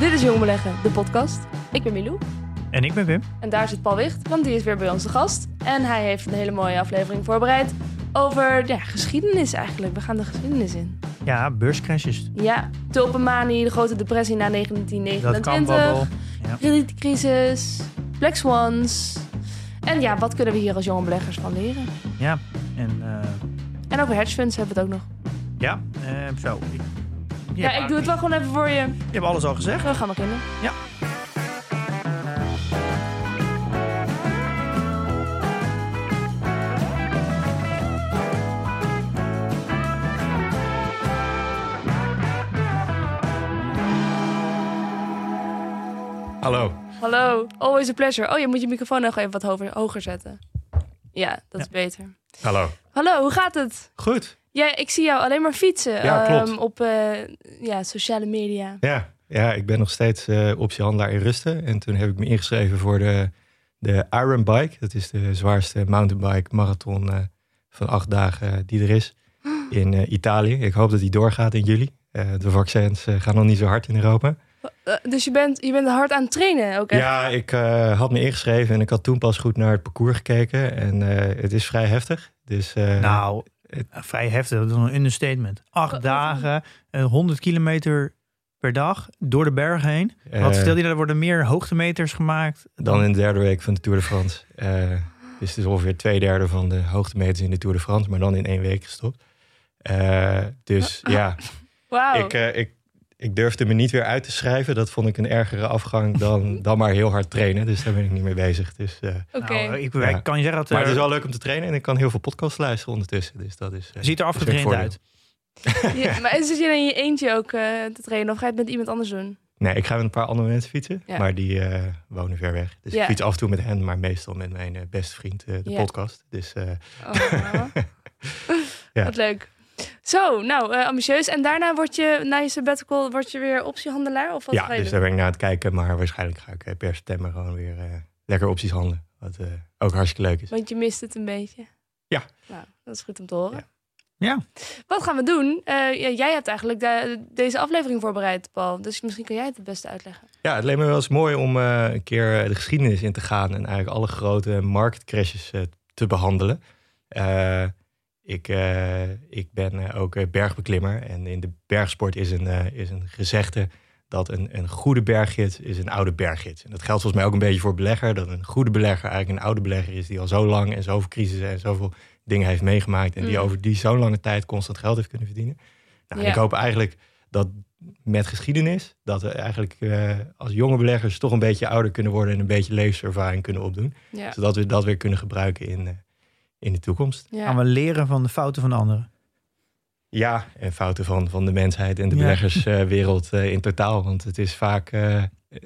Dit is Jong Beleggen, de podcast. Ik ben Milou En ik ben Wim. en daar zit Paul Wicht, want die is weer bij ons de gast. En hij heeft een hele mooie aflevering voorbereid over ja, geschiedenis eigenlijk. We gaan de geschiedenis in. Ja, beurscrashes. Ja, tulpenmanie, de grote depressie na Dat kan 1929, babbel. Ja. kredietcrisis, Black Swans. En ja, wat kunnen we hier als jonge beleggers van leren? ja, en eh, En over hedge funds hebben we het ook nog. ja, eh, zo. Ik, Ja, ik doe het wel gewoon even voor je. Je hebt alles al gezegd. We gaan beginnen. Ja. Hallo. Hallo, always a pleasure. Oh, je moet je microfoon nog even wat hoger, hoger zetten. Ja, dat is beter. Hallo. Hallo, hoe gaat het? Goed. Ja, ik zie jou alleen maar fietsen Ja, ehm, op eh, ja, sociale media. Ja, ja ik ben nog steeds eh, optiehandelaar in Rusten. En toen heb ik me ingeschreven voor de, de Iron Bike. Dat is de zwaarste mountainbike marathon eh, van acht dagen die er is in eh, Italië. Ik hoop dat die doorgaat in juli. Eh, de vaccins eh, gaan nog niet zo hard in Europa. Dus je bent, je bent hard aan het trainen ook echt? Ja, ik eh, had me ingeschreven en ik had toen pas goed naar het parcours gekeken. En eh, het is vrij heftig. Dus eh, Nou, vrij heftig. Dat is een understatement. Acht dagen, eh, 100 kilometer per dag door de bergen heen. eh, Wat stel je, er worden meer hoogtemeters gemaakt. Dan in de derde week van de Tour de France. Eh, dus het is ongeveer twee derde van de hoogtemeters in de Tour de France, maar dan in één week gestopt. Eh, dus ja, Wauw. ik, eh, ik, ik durfde me niet weer uit te schrijven. Dat vond ik een ergere afgang dan, dan maar heel hard trainen. Dus daar ben ik niet mee bezig. Dus, eh, Oké. Nou, ik, Ja. ik kan je zeggen dat maar het is wel leuk om te trainen en ik kan heel veel podcasts luisteren ondertussen. Dus dat is. eh, ziet er afgetraind uit. Je- maar zit je dan in je eentje ook eh, te trainen of ga je het met iemand anders doen? Nee, ik ga met een paar andere mensen fietsen, Ja. maar die eh, wonen ver weg. Dus Ja. ik fiets af en toe met hen, maar meestal met mijn eh, beste vriend, eh, de Ja. podcast. Dus eh, Oh, Ja. Wat leuk. Zo, nou, eh, ambitieus. En daarna word je, na je sabbatical, word je weer optiehandelaar? Of wat ja, dus doen? daar ben ik naar aan het kijken. Maar waarschijnlijk ga ik eh, per september gewoon weer eh, lekker opties handelen. Wat ook hartstikke leuk is. Want je mist het een beetje. Ja. Nou, dat is goed om te horen. Ja. Ja, Wat gaan we doen? Jij hebt eigenlijk de- deze aflevering voorbereid, Paul. Dus misschien kan jij het het beste uitleggen. Ja, het leek me wel eens mooi om een keer de geschiedenis in te gaan. En eigenlijk alle grote marketcrashes eh, te behandelen. Ik, eh, ik ben eh, ook eh, bergbeklimmer. En in de bergsport is een, is een gezegde dat een, een goede berggids is een oude berggids. En dat geldt volgens mij ook een beetje voor belegger. Dat een goede belegger eigenlijk een oude belegger is die al zo lang en zoveel crisissen en zoveel dingen heeft meegemaakt. En die Mm. over die zo'n lange tijd constant geld heeft kunnen verdienen. Nou, Ja. ik hoop eigenlijk dat met geschiedenis, dat we eigenlijk als jonge beleggers toch een beetje ouder kunnen worden en een beetje levenservaring kunnen opdoen. Ja. Zodat we dat weer kunnen gebruiken in, in de toekomst. Ja. gaan we leren van de fouten van anderen. Ja, en fouten van, van de mensheid en de Ja. beleggerswereld eh, in totaal. Want het is vaak eh,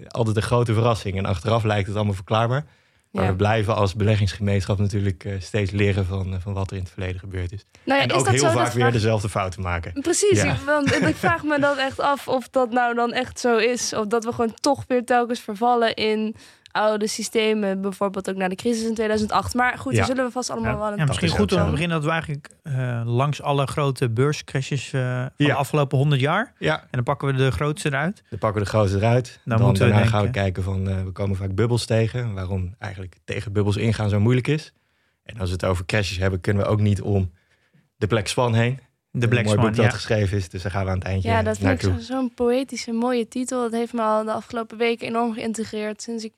altijd een grote verrassing. En achteraf lijkt het allemaal verklaarbaar. Maar Ja. we blijven als beleggingsgemeenschap natuurlijk eh, steeds leren van, van wat er in het verleden gebeurd is. Nou ja, en is ook dat heel zo? vaak Dat weer vraag- dezelfde fouten maken. Precies, Ja. ik, want ik vraag me dat echt af of dat nou dan echt zo is. Of dat we gewoon toch weer telkens vervallen in oude systemen. Bijvoorbeeld ook na de crisis in 2008. Maar goed, Ja. daar zullen we vast allemaal Ja, wel aan ja, misschien is goed om te beginnen dat we eigenlijk eh, langs alle grote beurscrashes eh, van de afgelopen 100 jaar. Ja, En dan pakken we de grootste eruit. Dan pakken we de grootste eruit. Dan Dan, moeten we daarna gaan we kijken van, eh, we komen vaak bubbels tegen. Waarom eigenlijk tegen bubbels ingaan zo moeilijk is. En als we het over crashes hebben, kunnen we ook niet om de Black Swan heen. De Black een mooi Swan, boek dat ja. geschreven is. Dus daar gaan we aan het eindje Ja, dat vind ik zo'n poëtische, mooie titel. Dat heeft me al de afgelopen weken enorm geïntegreerd. Sinds ik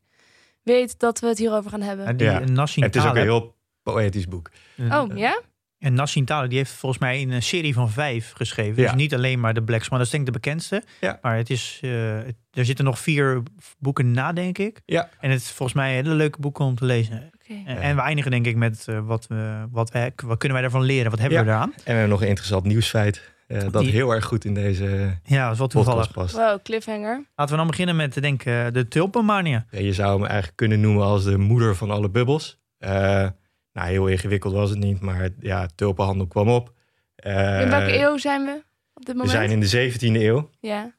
weet dat we het hierover gaan hebben. Die Ja. Nassim En het is ook een heel poëtisch boek. Oh, ja? En Nassim Taleb, die heeft volgens mij een serie van vijf geschreven. Ja. Dus niet alleen maar de Black Swan, dat is denk ik de bekendste. Ja. Maar het is, eh, het- er zitten nog vier boeken na, denk ik. Ja. En het is volgens mij hele leuke boeken om te lezen. Oké. En, we eindigen denk ik met eh, wat, we, wat, we, wat kunnen wij daarvan leren? Wat hebben Ja. we eraan? En we hebben nog een interessant nieuwsfeit eh, dat Die- heel erg goed in deze Ja, dat is wel toevallig. podcast past. Wow, cliffhanger. Laten we dan beginnen met denk ik, eh, de tulpenmania. Ja, Je zou hem eigenlijk kunnen noemen als de moeder van alle bubbels. Eh, nou, heel ingewikkeld was het niet, maar ja, tulpenhandel kwam op. Eh, In welke eeuw zijn we op dit We moment? zijn in de 17e eeuw. Ja.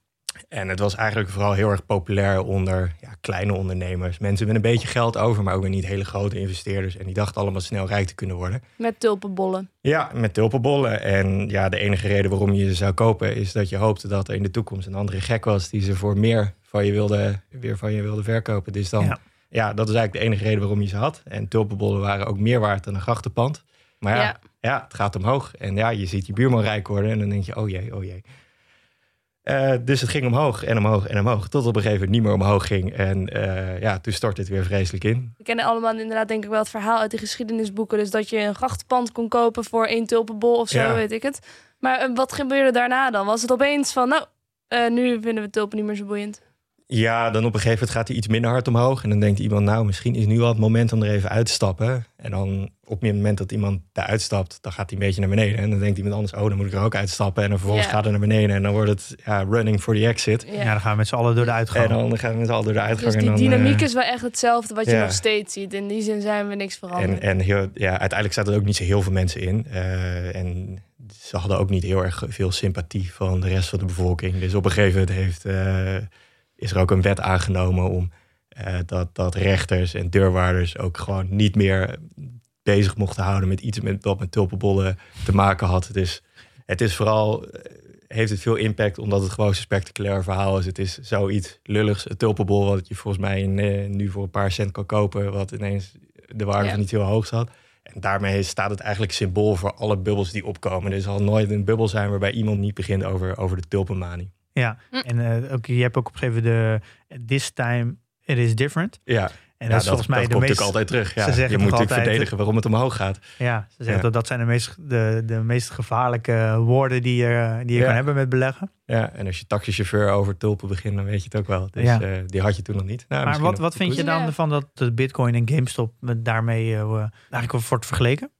En het was eigenlijk vooral heel erg populair onder ja, kleine ondernemers. Mensen met een beetje geld over, maar ook weer niet hele grote investeerders. En die dachten allemaal snel rijk te kunnen worden. Met tulpenbollen. Ja, met tulpenbollen. En ja, de enige reden waarom je ze zou kopen is dat je hoopte dat er in de toekomst een andere gek was die ze voor meer van je wilde, weer van je wilde verkopen. Dus dan, Ja. ja. dat is eigenlijk de enige reden waarom je ze had. En tulpenbollen waren ook meer waard dan een grachtenpand. Maar ja, Ja. ja. het gaat omhoog. En ja, je ziet je buurman rijk worden en dan denk je, oh jee, oh jee. Eh, dus het ging omhoog en omhoog en omhoog. Tot op een gegeven moment niet meer omhoog ging. En eh, ja, toen stortte het weer vreselijk in. We kennen allemaal inderdaad denk ik wel het verhaal uit de geschiedenisboeken. Dus dat je een grachtenpand kon kopen voor één tulpenbol of zo, Ja. weet ik het. Maar eh, wat gebeurde daarna dan? Was het opeens van, nou, nu vinden we tulpen niet meer zo boeiend. Ja, dan op een gegeven moment gaat hij iets minder hard omhoog. En dan denkt iemand, nou, misschien is nu wel het moment om er even uit te stappen. En dan op het moment dat iemand daar uitstapt, dan gaat hij een beetje naar beneden. En dan denkt iemand anders, oh, dan moet ik er ook uitstappen. En dan vervolgens gaat hij naar beneden. En dan wordt het ja, running for the exit. Ja. Ja, dan gaan we met z'n allen door de uitgang. En dan gaan we met z'n allen door de uitgang. dus en die dan, dynamiek eh, is wel echt hetzelfde wat je nog steeds ziet. In die zin zijn we niks En, veranderd. en heel, ja, uiteindelijk zaten er ook niet zo heel veel mensen in. Eh, en ze hadden ook niet heel erg veel sympathie van de rest van de bevolking. Dus op een gegeven moment heeft, eh, is er ook een wet aangenomen om eh, dat, dat rechters en deurwaarders ook gewoon niet meer bezig mochten houden met iets met, dat met tulpenbollen te maken had. Dus het is vooral, eh, heeft het veel impact omdat het gewoon zo'n spectaculair verhaal is. Het is zoiets lulligs, een tulpenbol wat je volgens mij eh, nu voor een paar cent kan kopen, wat ineens de waarde Ja. niet heel hoog zat. En daarmee staat het eigenlijk symbool voor alle bubbels die opkomen. Er zal nooit een bubbel zijn waarbij iemand niet begint over, over de tulpenmanie. Ja, Hm. en eh, ook, je hebt ook op een gegeven moment de This Time It Is Different. Ja, En ja, dat is volgens mij dat de komt meest... natuurlijk altijd terug. Ja. ze zeggen je moet natuurlijk altijd- verdedigen waarom het omhoog gaat. Ja, ze zeggen Ja. dat dat zijn de meest, de, de meest gevaarlijke woorden die je, die je Ja. kan hebben met beleggen. Ja, en als je taxichauffeur over tulpen begint, dan weet je het ook wel. Dus Ja. eh, die had je toen nog niet. Nou, maar wat, wat vind je dan Ja. ervan dat de Bitcoin en GameStop met daarmee eh, eigenlijk wordt vergeleken?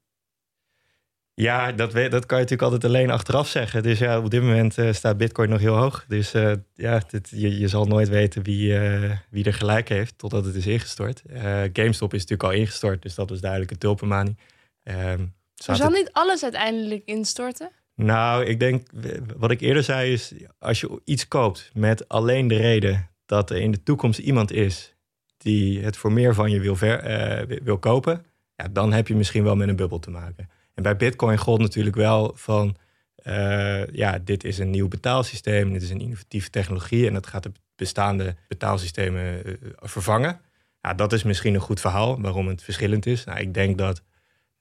Ja, dat, dat kan je natuurlijk altijd alleen achteraf zeggen. Dus ja, op dit moment eh, staat Bitcoin nog heel hoog. Dus eh, ja, dit, je, je zal nooit weten wie, eh, wie er gelijk heeft totdat het is ingestort. GameStop is natuurlijk al ingestort, dus dat was duidelijk een tulpenmanie. Ehm, zal niet alles uiteindelijk instorten? Nou, ik denk, wat ik eerder zei is, als je iets koopt met alleen de reden dat er in de toekomst iemand is die het voor meer van je wil, ver, wil kopen, ja, dan heb je misschien wel met een bubbel te maken. En bij Bitcoin gold natuurlijk wel van, eh, ja, dit is een nieuw betaalsysteem, dit is een innovatieve technologie en dat gaat de bestaande betaalsystemen eh, vervangen. Ja, dat is misschien een goed verhaal waarom het verschillend is. Nou, ik denk dat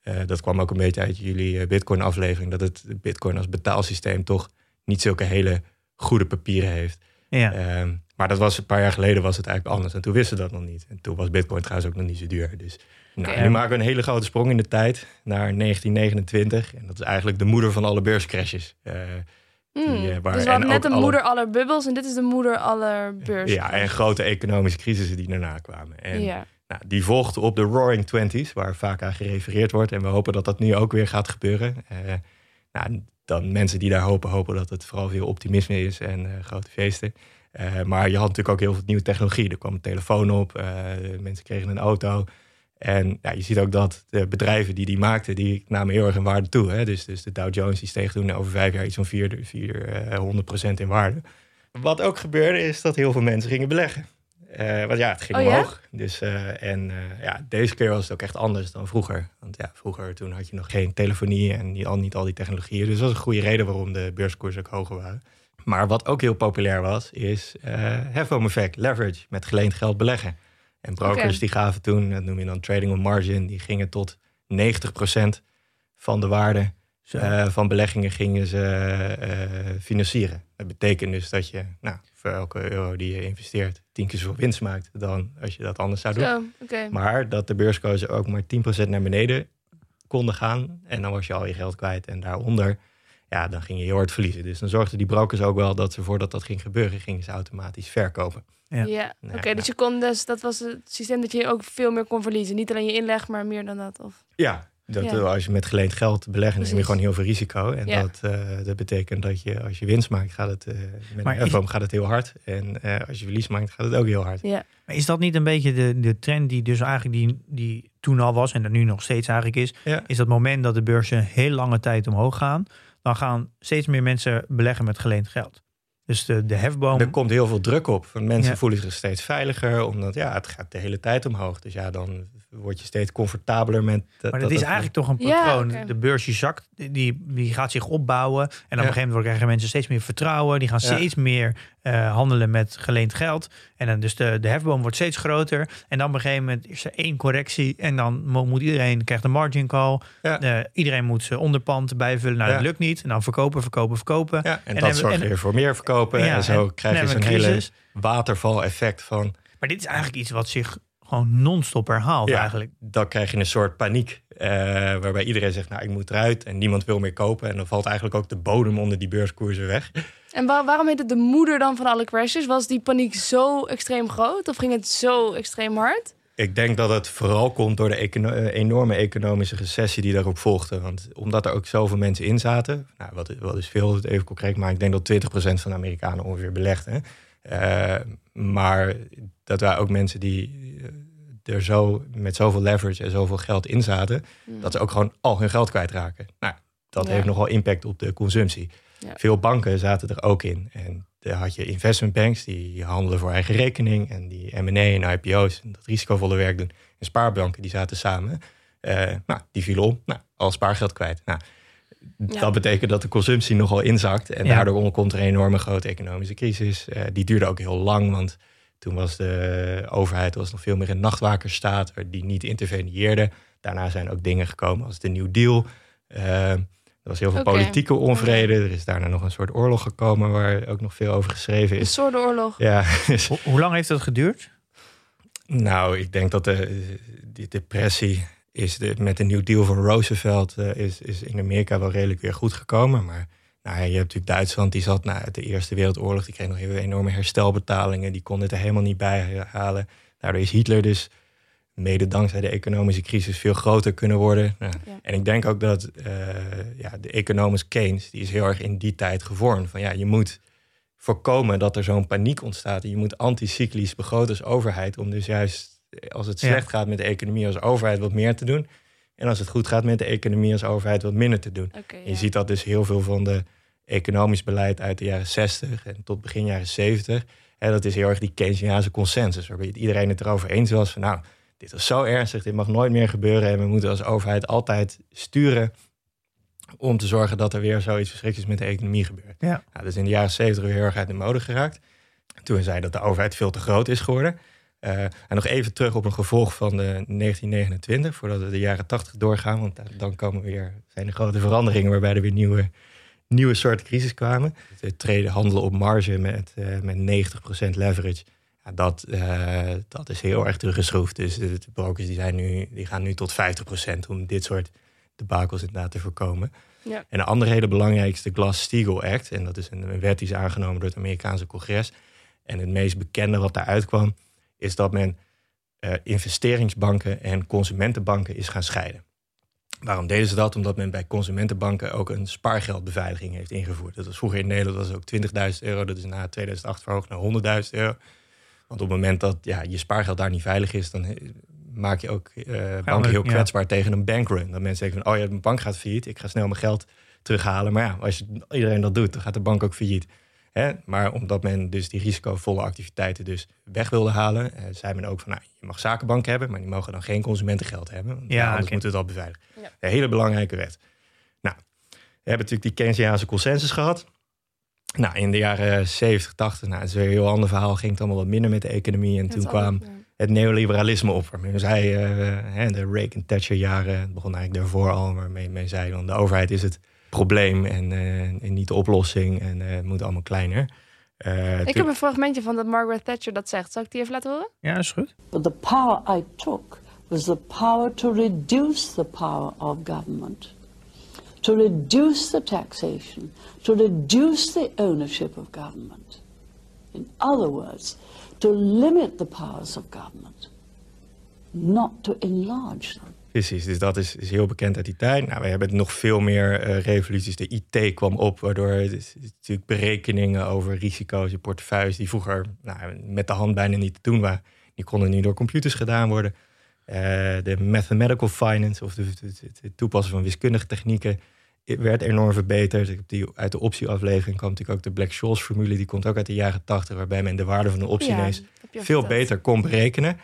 eh, dat kwam ook een beetje uit jullie Bitcoin-aflevering. Dat het Bitcoin als betaalsysteem toch niet zulke hele goede papieren heeft. Ja. Ehm, maar dat was een paar jaar geleden was het eigenlijk anders. En toen wisten we dat nog niet. En toen was Bitcoin trouwens ook nog niet zo duur. Dus nou, nu maken we een hele grote sprong in de tijd naar 1929. En dat is eigenlijk de moeder van alle beurscrashes. Die, waar- dus we en hadden net de alle- moeder aller bubbels en dit is de moeder aller beurs. ja, en grote economische crisissen die daarna kwamen. En ja. Nou, die volgt op de Roaring Twenties, waar vaak aan gerefereerd wordt. En we hopen dat dat nu ook weer gaat gebeuren. Eh, nou, dan mensen die daar hopen, hopen dat het vooral veel optimisme is en grote feesten. Maar je had natuurlijk ook heel veel nieuwe technologie. Er kwam een telefoon op, mensen kregen een auto. En ja, je ziet ook dat de bedrijven die die maakten, die namen heel erg in waarde toe. Hè? Dus, dus de Dow Jones die steeg toen over vijf jaar iets van 400 400% in waarde. Wat ook gebeurde is dat heel veel mensen gingen beleggen. Eh, want ja, het ging Oh ja? omhoog. Dus, eh, en eh, ja, deze keer was het ook echt anders dan vroeger. Want ja, vroeger toen had je nog geen telefonie en niet al, niet al die technologieën. Dus dat was een goede reden waarom de beurskoersen ook hoger waren. Maar wat ook heel populair was, is eh hefboom-effect, leverage, met geleend geld beleggen. En brokers die gaven toen, dat noem je dan trading on margin, die gingen tot 90% van de waarde eh, van beleggingen gingen ze eh, financieren. Dat betekent dus dat je nou, voor elke euro die je investeert, tien keer zoveel winst maakt dan als je dat anders zou doen. Zo. Maar dat de beurskoersen ook maar 10% naar beneden konden gaan. En dan was je al je geld kwijt. En daaronder, ja, dan ging je heel hard verliezen. Dus dan zorgden die brokers ook wel dat ze voordat dat ging gebeuren, gingen ze automatisch verkopen. Ja. Ja, oké. ja. dus je kon dus, dat was het systeem dat je ook veel meer kon verliezen. Niet alleen je inleg, maar meer dan dat. Of... Ja, Dat, Ja. Als je met geleend geld belegt, dan neem je gewoon heel veel risico. En Ja. dat, eh, dat betekent dat je als je winst maakt, gaat het, eh, met Maar een is- gaat het heel hard. En eh, als je verlies maakt, gaat het ook heel hard. Ja. Maar is dat niet een beetje de, de trend die dus eigenlijk die, die toen al was en er nu nog steeds eigenlijk is? Ja. Is dat moment dat de beurzen heel lange tijd omhoog gaan, dan gaan steeds meer mensen beleggen met geleend geld. Dus de, de hefboom. Er komt heel veel druk op. Mensen Ja. voelen zich steeds veiliger, omdat ja, het gaat de hele tijd omhoog. Dus ja, dan word je steeds comfortabeler met dat. maar dat, is eigenlijk toch een Ja, patroon. De beurs die zakt, die, die gaat zich opbouwen. En op een gegeven moment krijgen mensen steeds meer vertrouwen. Die gaan Ja. steeds meer eh, handelen met geleend geld. En dan dus de, de hefboom wordt steeds groter. En dan op een gegeven moment is er één correctie. En dan mo- moet iedereen, krijgt een margin call. Ja. Eh, iedereen moet zijn onderpand bijvullen. Nou, Ja. dat lukt niet. En dan verkopen, verkopen, verkopen. Ja, en, En dat zorgt en- weer voor meer verkopen. Ja, en zo en- krijg je zo'n een hele crisis. waterval-effect van... Maar dit is eigenlijk iets wat zich gewoon non-stop herhaalt Ja, eigenlijk. dan krijg je een soort paniek. eh, waarbij iedereen zegt, nou, ik moet eruit. En niemand wil meer kopen. En dan valt eigenlijk ook de bodem onder die beurskoersen weg. En waar- waarom heet het de moeder dan van alle crashes? Was die paniek zo extreem groot? Of ging het zo extreem hard? Ik denk dat het vooral komt door de econo- eh, enorme economische recessie die daarop volgde. Want omdat er ook zoveel mensen in zaten, nou, wat, wat is veel, het even concreet, maar ik denk dat 20% van de Amerikanen ongeveer belegden. Eh, maar dat waren ook mensen die eh, er zo met zoveel leverage en zoveel geld in zaten, dat ze ook gewoon al hun geld kwijtraken. Nou, dat Ja. heeft nogal impact op de consumptie. Ja. Veel banken zaten er ook in. En daar had je investment banks die handelen voor eigen rekening en die M&A en IPO's en dat risicovolle werk doen. En spaarbanken die zaten samen. Eh, nou, die vielen om. Nou, al spaargeld kwijt. Nou, Ja. Dat betekent dat de consumptie nogal inzakt. En Ja. daardoor komt er een enorme grote economische crisis. Eh, die duurde ook heel lang, want toen was de overheid was nog veel meer in nachtwakersstaat, die niet interveneerde. Daarna zijn ook dingen gekomen als de New Deal. Eh, er was heel veel politieke onvrede. Er is daarna nog een soort oorlog gekomen waar ook nog veel over geschreven Een is. soort oorlog. Ja, Ho- hoe lang heeft dat geduurd? nou, ik denk dat de, die depressie is de, met de New Deal van Roosevelt eh, is, is in Amerika wel redelijk weer goed gekomen. Maar nou, je hebt natuurlijk Duitsland, die zat na de Eerste Wereldoorlog, die kreeg nog heel enorme herstelbetalingen, die kon het er helemaal niet bij halen. Daardoor is Hitler dus mede dankzij de economische crisis veel groter kunnen worden. Nou, Ja. En ik denk ook dat eh, ja, de economus Keynes, die is heel erg in die tijd gevormd. Van ja, je moet voorkomen dat er zo'n paniek ontstaat. En je moet anticyclisch begroten als overheid. Om dus juist als het Ja. slecht gaat met de economie als overheid wat meer te doen. En als het goed gaat met de economie als overheid wat minder te doen. Je ja. ziet dat dus heel veel van de economisch beleid uit de jaren 60 en tot begin jaren 70. En dat is heel erg die Keynesiaanse consensus. Waarbij iedereen het erover eens was van nou, dit is zo ernstig, dit mag nooit meer gebeuren. En we moeten als overheid altijd sturen om te zorgen dat er weer zoiets verschrikkelijks met de economie gebeurt. Ja. Nou, dat is in de jaren 70 weer heel erg uit de mode geraakt. Toen zei dat de overheid veel te groot is geworden. Eh, en nog even terug op een gevolg van de 1929, voordat we de jaren 80 doorgaan. Want da- dan komen weer, zijn er grote veranderingen waarbij er weer nieuwe, nieuwe soorten crisis kwamen. Het treden handelen op marge met, eh met 90% leverage. Ja, dat, eh, dat is heel erg teruggeschroefd. Dus de, brokers die, zijn nu, die gaan nu tot 50% om dit soort debakels inderdaad te voorkomen. Ja. En de andere hele belangrijkste Glass-Steagall Act. En dat is een, een wet die is aangenomen door het Amerikaanse congres. En het meest bekende wat daaruit kwam, is dat men eh, investeringsbanken en consumentenbanken is gaan scheiden. Waarom deden ze dat? Omdat men bij consumentenbanken ook een spaargeldbeveiliging heeft ingevoerd. Dat was vroeger in Nederland was ook 20.000 euro. Dat is na 2008 verhoogd naar 100.000 euro. Want op het moment dat ja, je spaargeld daar niet veilig is, dan eh, maak je ook eh, banken heel ja. kwetsbaar tegen een bankrun. Dat mensen denken van, oh ja, mijn bank gaat failliet, ik ga snel mijn geld terughalen. Maar ja, als je, iedereen dat doet, dan gaat de bank ook failliet. Hè? Maar omdat men dus die risicovolle activiteiten dus weg wilde halen, eh, zei men ook van, nou, je mag zakenbanken hebben, maar die mogen dan geen consumentengeld hebben. Want Ja, anders moeten we dat beveiligen. Ja. Een hele belangrijke wet. Nou, we hebben natuurlijk die Keynesiaanse consensus gehad. Nou, in de jaren 70, 80, nou, dat is weer een heel ander verhaal. Ging het allemaal wat minder met de economie. En Het toen kwam ja. het neoliberalisme op. Waarmee men zei, eh, hè, de Reagan-Thatcher-jaren, het begon eigenlijk daarvoor al, waarmee men zei, dan de overheid is het probleem en, eh, en niet de oplossing. En eh, het moet allemaal kleiner. Eh, Ik heb een fragmentje van dat Margaret Thatcher dat zegt. Zal ik die even laten horen? Ja, is goed. But the power I took was the power to reduce the power of government, to reduce the taxation, to reduce the ownership of government. In other words, to limit the powers of government, not to enlarge them. Precies, dus dat is, is heel bekend uit die tijd. Nou, we hebben nog veel meer eh, revoluties. De IT kwam op, waardoor natuurlijk berekeningen over risico's in portefeuilles die vroeger nou, met de hand bijna niet te doen waren, die konden nu door computers gedaan worden. Uh, de mathematical finance, of het toepassen van wiskundige technieken, werd enorm verbeterd. Die, uit de optieaflevering kwam natuurlijk ook de Black-Scholes-formule. Die komt ook uit de jaren 80, waarbij men de waarde van de optie ja, veel beter kon berekenen.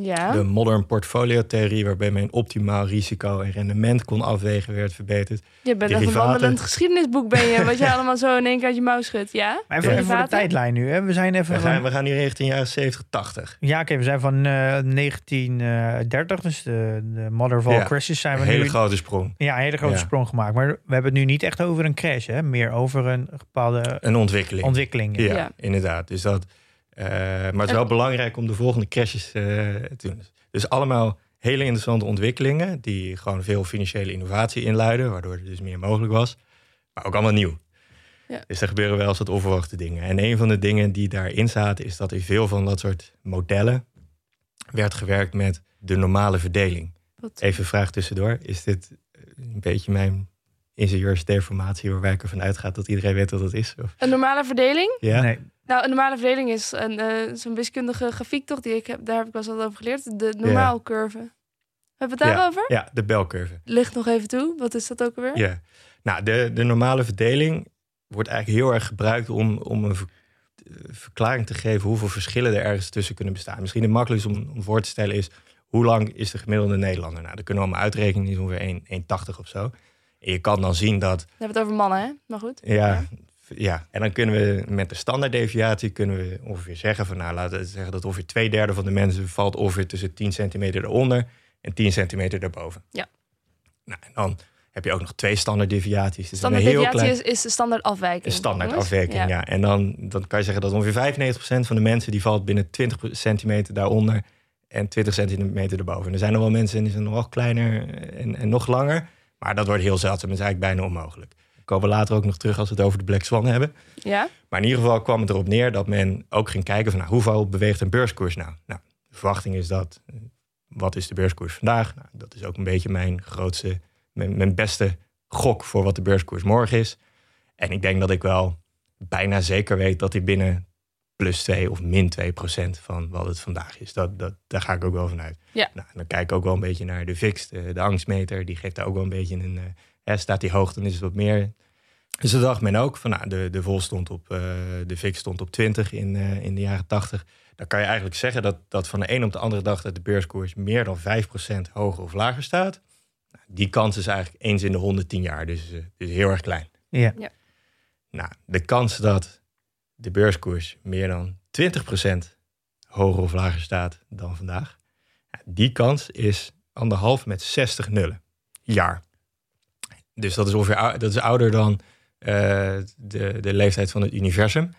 Ja. De modern portfolio theorie, waarbij men optimaal risico en rendement kon afwegen, werd verbeterd. Je bent een wandelend geschiedenisboek, ben je, wat je allemaal zo in één keer uit je mouw schudt, ja? Maar even, even voor de tijdlijn nu, hè? We zijn even. We gaan, we gaan nu richting jaren 70, 80. Ja, oké, we zijn van uh, 1930, dus de, de Mother of all ja, crashes zijn we een hele nu. grote sprong. Ja, een hele grote ja. sprong gemaakt. Maar we hebben het nu niet echt over een crash, hè? Meer over een bepaalde een ontwikkeling. ontwikkeling ja. ja, inderdaad. Dus dat. Uh, maar het is wel belangrijk om de volgende crashes uh, te doen. Dus allemaal hele interessante ontwikkelingen die gewoon veel financiële innovatie inluiden, waardoor er dus meer mogelijk was. Maar ook allemaal nieuw. Ja. Dus er gebeuren wel eens wat onverwachte dingen. En een van de dingen die daarin zaten, is dat in veel van dat soort modellen werd gewerkt met de normale verdeling. Wat? Even een vraag tussendoor. Is dit een beetje mijn ingenieursdeformatie waarbij ik ervan uitga dat iedereen weet wat dat is? Of? Een normale verdeling? Ja. Nee. Nou, een normale verdeling is een, uh, zo'n wiskundige grafiek toch? Die ik heb, daar heb ik wel eens over geleerd. De normaalcurve. Ja. Hebben we het daarover? Ja, ja, de belcurve. Ligt nog even toe. Wat is dat ook alweer? Ja. Nou, de, de normale verdeling wordt eigenlijk heel erg gebruikt om, om een verklaring te geven hoeveel verschillen er ergens tussen kunnen bestaan. Misschien het makkelijkste om, om voor te stellen is hoe lang is de gemiddelde Nederlander? Nou, dat kunnen we allemaal uitrekenen, is ongeveer 1,80 of zo. En je kan dan zien dat. We hebben het over mannen, hè? Maar goed. Ja, ja, en dan kunnen we met de standaarddeviatie kunnen we ongeveer zeggen van nou laten we zeggen dat ongeveer twee derde van de mensen valt ongeveer tussen 10 centimeter eronder en 10 centimeter daarboven. Ja. Nou, en dan heb je ook nog twee standaarddeviaties. Dus standaarddeviatie klein... is, is de standaardafwijking. De standaardafwijking, ja. En dan, dan kan je zeggen dat ongeveer 95% van de mensen die valt binnen 20 centimeter daaronder en 20 centimeter erboven. En er zijn nog wel mensen die zijn nog kleiner en, en nog langer. Maar dat wordt heel zeldzaam. Dat is eigenlijk bijna onmogelijk komen we later ook nog terug als we het over de Black Swan hebben. Ja. Maar in ieder geval kwam het erop neer dat men ook ging kijken van nou, hoeveel beweegt een beurskoers nou? Nou, de verwachting is dat, eh, wat is de beurskoers vandaag? Nou, dat is ook een beetje mijn grootste, mijn, mijn beste gok voor wat de beurskoers morgen is. En ik denk dat ik wel bijna zeker weet dat hij binnen plus 2 of min 2 procent van wat het vandaag is. Dat, dat, daar ga ik ook wel vanuit. Ja. Nou, dan kijk ik ook wel een beetje naar de VIX, de, de angstmeter. Die geeft daar ook wel een beetje een, staat die hoog, dan is het wat meer. Dus dat dacht men ook van nou, de, de vol stond op, uh, de VIX stond op 20 in, uh, in de jaren 80. Dan kan je eigenlijk zeggen dat, dat van de een op de andere dag dat de beurskoers meer dan 5% hoger of lager staat. Nou, die kans is eigenlijk eens in de 110 jaar, dus, uh, dus heel erg klein. Ja. ja. Nou, de kans dat de beurskoers meer dan 20% hoger of lager staat dan vandaag, die kans is anderhalf met 60 nullen. Jaar. Dus dat is ongeveer dat is ouder dan uh, de, de leeftijd van het universum.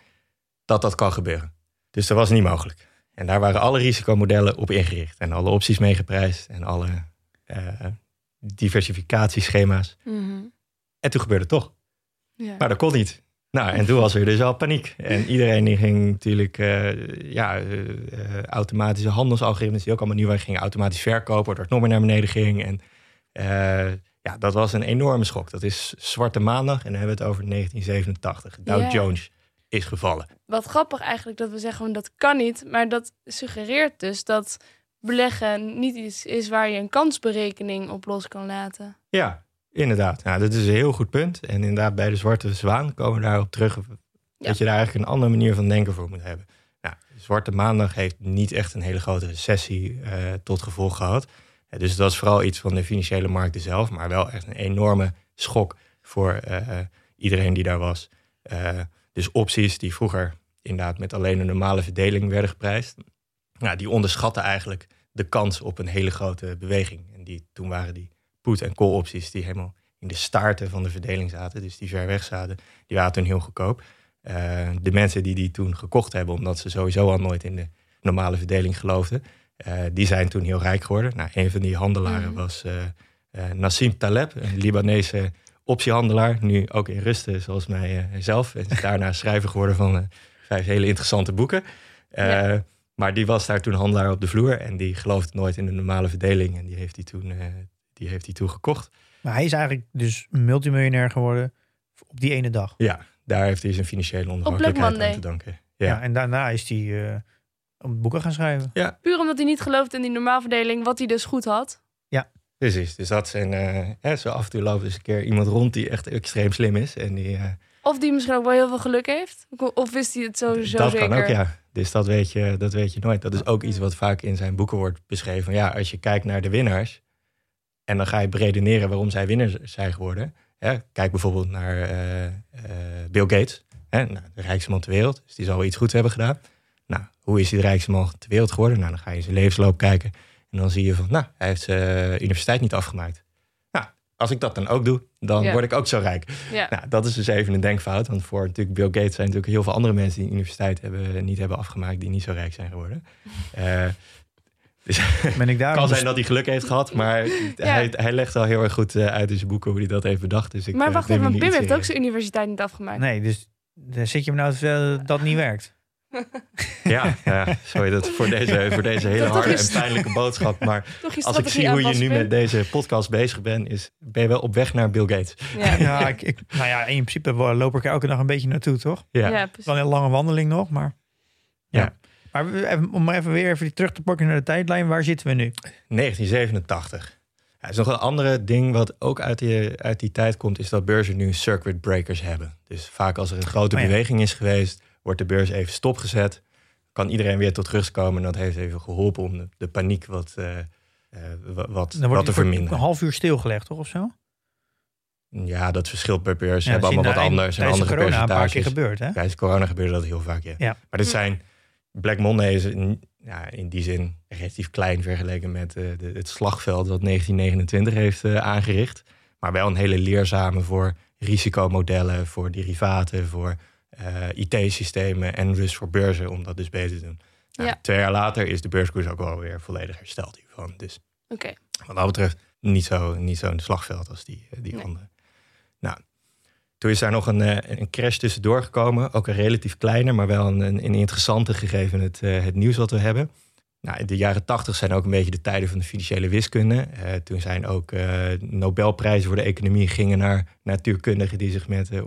Dat dat kan gebeuren. Dus dat was niet mogelijk. En daar waren alle risicomodellen op ingericht. En alle opties meegeprijsd. En alle uh, diversificatieschema's. Mm En toen gebeurde het toch. Ja. Maar dat kon niet. Nou, en toen was er dus al paniek. En iedereen die ging natuurlijk uh, ja, uh, automatische handelsalgoritmes die ook allemaal nieuw waren, gingen automatisch verkopen, waardoor het nog meer naar beneden ging. En ja, dat was een enorme schok. Dat is Zwarte Maandag en dan hebben we het over 1987. Dow Jones is gevallen. Wat grappig eigenlijk dat we zeggen dat kan niet, maar dat suggereert dus dat beleggen niet iets is waar je een kansberekening op los kan laten. Ja, inderdaad. Nou, dat is een heel goed punt. En inderdaad, bij de Zwarte Zwaan komen we daarop terug. Dat je daar eigenlijk een andere manier van denken voor moet hebben. Nou, Zwarte Maandag heeft niet echt een hele grote recessie uh, tot gevolg gehad dus dat is vooral iets van de financiële markten zelf, maar wel echt een enorme schok voor eh, iedereen die daar was. Uh, dus opties die vroeger inderdaad met alleen een normale verdeling werden geprijsd, nou, die onderschatten eigenlijk de kans op een hele grote beweging. En die, toen waren die put- en call opties die helemaal in de staarten van de verdeling zaten, dus die ver weg zaten, die waren toen heel goedkoop. De mensen die die toen gekocht hebben, omdat ze sowieso al nooit in de normale verdeling geloofden, die zijn toen heel rijk geworden. Nou, een van die handelaren mm. was uh, uh, Nassim Taleb, een Libanese optiehandelaar. Nu ook in rusten, zoals mijzelf. en is daarna schrijver geworden van vijf hele interessante boeken. Ja. Maar die was daar toen handelaar op de vloer. En die geloofde nooit in de normale verdeling. En die heeft hij toen die heeft hij toen gekocht. Maar hij is eigenlijk dus multimiljonair geworden op die ene dag. Ja, daar heeft hij zijn financiële onafhankelijkheid Monday. aan te danken. Ja. Ja, en daarna is hij eh, om boeken gaan schrijven. Puur omdat hij niet gelooft in die normaalverdeling, wat hij dus goed had. precies. Dus dat zijn, eh, hè, zo af en toe loopt dus een keer iemand rond die echt extreem slim is. En die, eh, Of die misschien ook wel heel veel geluk heeft. Of wist hij het sowieso dat zeker? kan ook, ja. Dus dat weet, je, dat weet je nooit. Dat is ook iets wat vaak in zijn boeken wordt beschreven. Ja, als je kijkt naar de winnaars en dan ga je beredeneren waarom zij winnaars zijn geworden. Hè, kijk bijvoorbeeld naar eh, eh, Bill Gates, hè, nou, de rijkste man ter wereld. Dus die zal wel iets goeds hebben gedaan. Nou, hoe is hij de rijkste man ter wereld geworden? Nou, dan ga je in zijn levensloop kijken en dan zie je van, nou, hij heeft zijn universiteit niet afgemaakt. Nou, als ik dat dan ook doe, dan Ja. word ik ook zo rijk. Ja. Nou, dat is dus even een denkfout. Want voor natuurlijk Bill Gates zijn natuurlijk heel veel andere mensen die een universiteit hebben, niet hebben afgemaakt, die niet zo rijk zijn geworden. Eh dus Ben ik daar kan zijn dat hij geluk heeft gehad, maar hij, hij legt wel heel erg goed eh, uit in zijn boeken hoe hij dat heeft bedacht. Dus ik, maar eh, wacht even, want heeft ook zijn universiteit niet afgemaakt. Nee, dus dan zit je me nou te vertellen dat dat niet werkt. Ja, ja, sorry dat voor deze, voor deze hele harde en pijnlijke boodschap. Maar als ik zie hoe je nu met deze podcast bezig bent, is, ben je wel op weg naar Bill Gates. Ja, Ja, ik, ik, nou ja, in principe loop ik er elke dag een beetje naartoe, toch? Ja, ja. Wel een hele lange wandeling nog, maar... Ja. Ja. Maar we- even, om maar even weer even die terug te pakken naar de tijdlijn. Waar zitten we nu? 1987. Ja, er is nog een andere ding wat ook uit die, uit die tijd komt, is dat beurzen nu circuit breakers hebben. Dus vaak als er een grote Oh ja. beweging is geweest, wordt de beurs even stopgezet. Kan iedereen weer tot rust komen en dat heeft even geholpen om de, de paniek wat, wa- wat, Dan wordt wat te verminderen. een half uur stilgelegd, toch? Of zo? Ja, dat verschilt per beurs. Ze Ja, hebben allemaal wat anders en tijdens andere corona een paar keer gebeurd, hè? Tijdens corona gebeurde dat heel vaak, ja. Ja. Maar dit zijn... Black Monday is ja, in die zin relatief klein vergeleken met eh, de, het slagveld dat 1929 heeft aangericht. Maar wel een hele leerzame voor risicomodellen, voor derivaten, voor IT-systemen en dus voor beurzen om dat dus beter te doen. Nou, Ja. Twee jaar later is de beurskoers ook wel weer volledig hersteld hiervan. Dus wat dat betreft niet zo niet zo'n slagveld als die, eh, die Nee. andere. Nou, toen is daar nog een, eh, een crash tussendoor gekomen. Ook een relatief kleiner, maar wel een, een, interessante gegeven het, eh, het nieuws wat we hebben. Nou, de jaren tachtig zijn ook een beetje de tijden van de financiële wiskunde. Eh, toen zijn ook eh, Nobelprijzen voor de economie gingen naar natuurkundigen die zich met eh,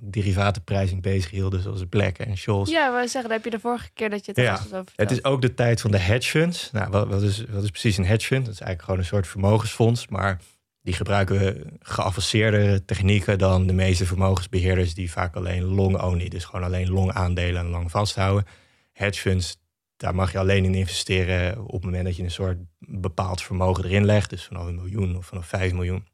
derivatenprijzing bezighielden, zoals Black en Scholes. Ja, we zeggen, dat heb je de vorige keer dat je het Ja, over Het is ook de tijd van de hedge funds. Nou, wat, wat, is, wat is precies een hedge fund? Dat is eigenlijk gewoon een soort vermogensfonds. Maar die gebruiken geavanceerdere technieken dan de meeste vermogensbeheerders... die vaak alleen long only, dus gewoon alleen long aandelen en lang vasthouden. Hedge funds, daar mag je alleen in investeren op het moment dat je een soort bepaald vermogen erin legt. Dus vanaf een miljoen of vanaf vijf miljoen.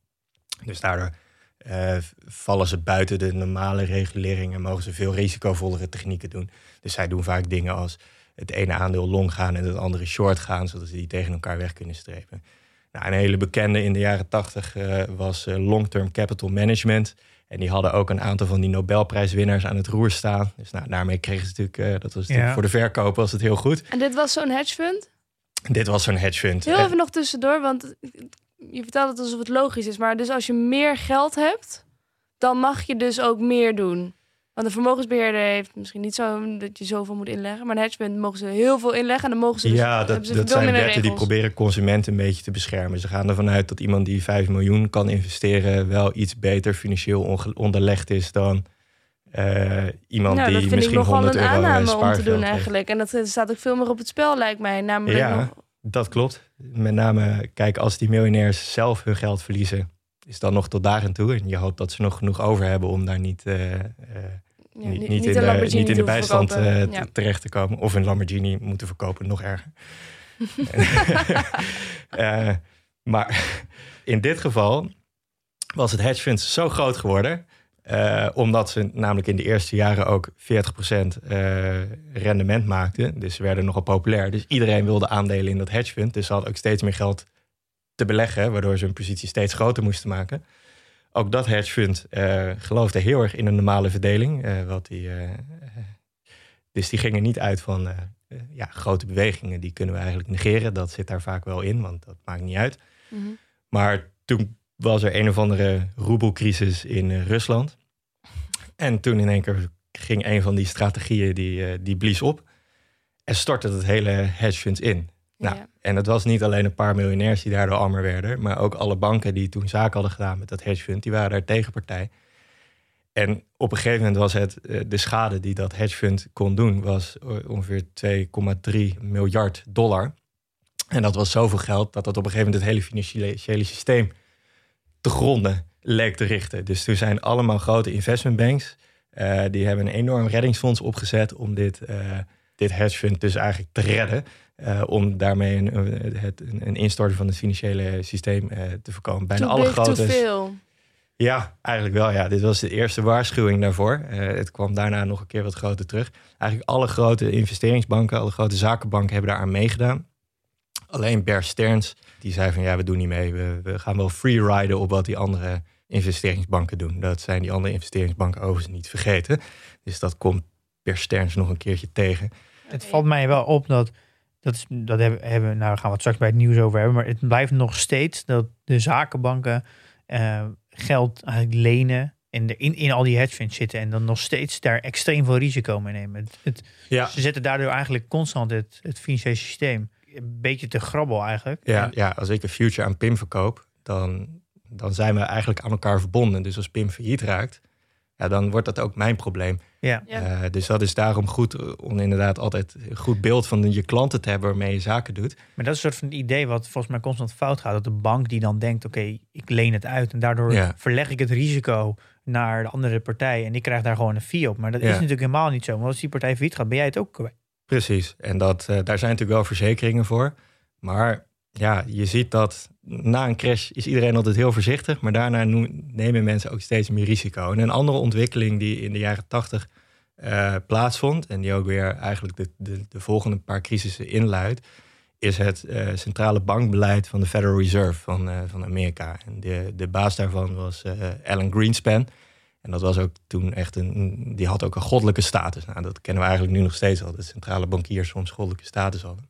Dus daardoor eh, vallen ze buiten de normale regulering en mogen ze veel risicovollere technieken doen. Dus zij doen vaak dingen als het ene aandeel long gaan en het andere short gaan, zodat ze die tegen elkaar weg kunnen strepen. Nou, een hele bekende in de jaren tachtig eh, was eh, Long-Term Capital Management. En die hadden ook een aantal van die Nobelprijswinnaars aan het roer staan. Dus nou, daarmee kregen ze natuurlijk, eh, dat was natuurlijk Ja. voor de verkoop was het heel goed. En dit was zo'n hedge fund? Dit was zo'n hedge fund. Heel Eh, even nog tussendoor, want je vertelt het alsof het logisch is. Maar dus als je meer geld hebt, dan mag je dus ook meer doen. Want een vermogensbeheerder heeft misschien niet zo dat je zoveel moet inleggen. Maar een hedge fund mogen ze heel veel inleggen. En dan mogen ze dus, ja, dat, ze dat zijn wetten die proberen consumenten een beetje te beschermen. Ze gaan ervan uit dat iemand die 5 miljoen kan investeren... wel iets beter financieel onderlegd is dan eh, iemand Nou, dat die vind ik misschien nogal 100 een euro eh, aanname om te doen heeft. eigenlijk. En dat er staat ook veel meer op het spel, lijkt mij. Namelijk Ja. nog, Dat klopt. Met name, kijk, als die miljonairs zelf hun geld verliezen... is dan nog tot daar en toe. En je hoopt dat ze nog genoeg over hebben om daar niet... eh, eh, ja, niet, niet, niet, een in, de, niet in de bijstand eh, Ja. terecht te komen. Of een Lamborghini moeten verkopen, nog erger. Eh, maar in dit geval was het hedge funds zo groot geworden... eh, omdat ze namelijk in de eerste jaren ook 40% eh, rendement maakten. Dus ze werden nogal populair. Dus iedereen wilde aandelen in dat hedge fund. Dus ze hadden ook steeds meer geld te beleggen... waardoor ze hun positie steeds groter moesten maken ook dat hedge fund eh, geloofde heel erg in een normale verdeling. eh, wat die, eh, dus die gingen niet uit van ja, grote bewegingen. Die kunnen we eigenlijk negeren. Dat zit daar vaak wel in, want dat maakt niet uit. Mhm. Maar toen was er een of andere roebelcrisis in Rusland. En toen in één keer ging een van die strategieën, die, die blies op. En stortte het hele hedge funds in. Nou, Ja. En het was niet alleen een paar miljonairs die daardoor armer werden, maar ook alle banken die toen zaken hadden gedaan met dat hedgefund, die waren daar tegenpartij. En op een gegeven moment was het, eh, de schade die dat hedgefund kon doen, was eh, ongeveer 2,3 miljard dollar. En dat was zoveel geld dat dat op een gegeven moment het hele financiële systeem te gronden leek te richten. Dus toen zijn allemaal grote investmentbanks, eh, die hebben een enorm reddingsfonds opgezet om dit, eh dit hedgefund dus eigenlijk te redden. Eh, om daarmee een, het, een instorten van het financiële systeem eh, te voorkomen. Bijna Too alle grote. veel. Ja, eigenlijk wel. Ja. Dit was de eerste waarschuwing daarvoor. Eh, het kwam daarna nog een keer wat groter terug. Eigenlijk alle grote investeringsbanken, alle grote zakenbanken hebben daaraan meegedaan. Alleen Bear Stearns, die zei van ja, we doen niet mee. We, we gaan wel freeriden op wat die andere investeringsbanken doen. Dat zijn die andere investeringsbanken overigens niet vergeten. Dus dat komt Bear Stearns nog een keertje tegen. Het valt mij wel op dat, dat, is, dat hebben, hebben, nou daar gaan we het straks bij het nieuws over hebben, maar het blijft nog steeds dat de zakenbanken eh, geld eigenlijk lenen en in, in al die hedgefunds zitten en dan nog steeds daar extreem veel risico mee nemen. Het, het- Ja, Ze zetten daardoor eigenlijk constant het, het financiële systeem een beetje te grabbel eigenlijk. Ja, En- ja, als ik een future aan Pim verkoop, dan, dan zijn we eigenlijk aan elkaar verbonden. Dus als Pim failliet raakt, ja, dan wordt dat ook mijn probleem. Ja. Eh, dus dat is daarom goed eh, om inderdaad altijd een goed beeld van je klanten te hebben waarmee je zaken doet. Maar dat is een soort van idee wat volgens mij constant fout gaat. Dat de bank die dan denkt, oké, ik leen het uit. En daardoor Ja. verleg ik het risico naar de andere partij. En die krijgt daar gewoon een fee op. Maar dat Ja. is natuurlijk helemaal niet zo. Want als die partij failliet gaat, ben jij het ook kwijt. Precies. En dat, eh, daar zijn natuurlijk wel verzekeringen voor. Maar ja, je ziet dat na een crash is iedereen altijd heel voorzichtig. Maar daarna nemen mensen ook steeds meer risico. En een andere ontwikkeling die in de jaren tachtig eh, plaatsvond... en die ook weer eigenlijk de, de, de volgende paar crisissen inluidt... is het eh, centrale bankbeleid van de Federal Reserve van, eh, van Amerika. En de, de baas daarvan was Alan Greenspan... En dat was ook toen echt een. Die had ook een goddelijke status. Nou, dat kennen we eigenlijk nu nog steeds al. Dat centrale bankiers soms goddelijke status hadden.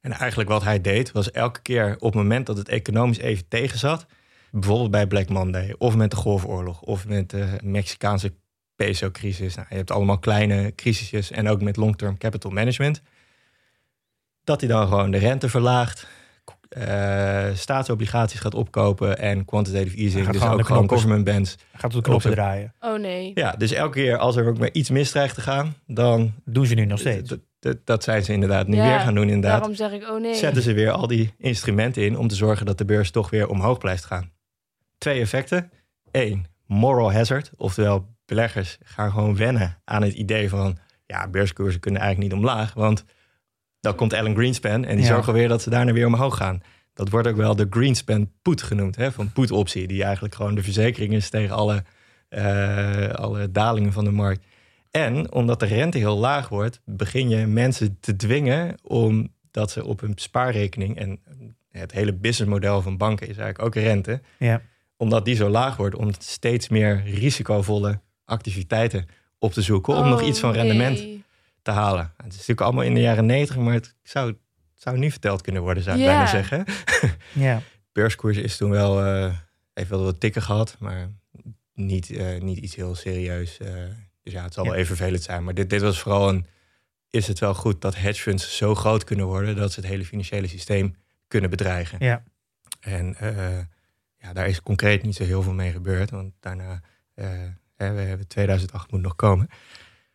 En eigenlijk wat hij deed, was elke keer op het moment dat het economisch even tegen zat. Bijvoorbeeld bij Black Monday, of met de Golfoorlog, of met de Mexicaanse peso-crisis. Nou, je hebt allemaal kleine crisisjes en ook met long-term capital management. Dat hij dan gewoon de rente verlaagt, eh, staatsobligaties gaat opkopen en quantitative easing. gaat Dus gewoon ook gewoon government bonds. Gaat op de knoppen draaien. Oh nee. Ja, dus elke keer als er ook maar iets mis dreigt te gaan, dan... Doen ze nu nog steeds. Dat, zijn ze inderdaad nu Ja, weer gaan doen inderdaad. Daarom zeg ik oh nee. Zetten ze weer al die instrumenten in om te zorgen dat de beurs toch weer omhoog blijft gaan. Twee effecten. Eén, moral hazard. Oftewel, beleggers gaan gewoon wennen aan het idee van... ja, beurskoersen kunnen eigenlijk niet omlaag, want dan komt Alan Greenspan... en die Ja. zorgen weer dat ze daarna weer omhoog gaan. Dat wordt ook wel de Greenspan put genoemd, hè, van put-optie... die eigenlijk gewoon de verzekering is tegen alle, eh, alle dalingen van de markt. En omdat de rente heel laag wordt, begin je mensen te dwingen omdat ze op hun spaarrekening en het hele businessmodel van banken is eigenlijk ook rente, Ja. omdat die zo laag wordt, om steeds meer risicovolle activiteiten op te zoeken om nog Oh, iets van rendement nee. te halen. Het is natuurlijk allemaal in de jaren negentig, maar het zou, het zou nu verteld kunnen worden, zou ik bijna zeggen. Ja. Beurskoers is toen wel, eh heeft wel wat tikken gehad, maar niet, eh, niet iets heel serieus. eh. dus ja, het zal Ja. wel even vervelend zijn. Maar dit, dit was vooral een, is het wel goed dat hedge funds zo groot kunnen worden dat ze het hele financiële systeem kunnen bedreigen. Ja. En eh, ja, daar is concreet niet zo heel veel mee gebeurd, want daarna, eh, hè, we hebben 2008 moet nog komen.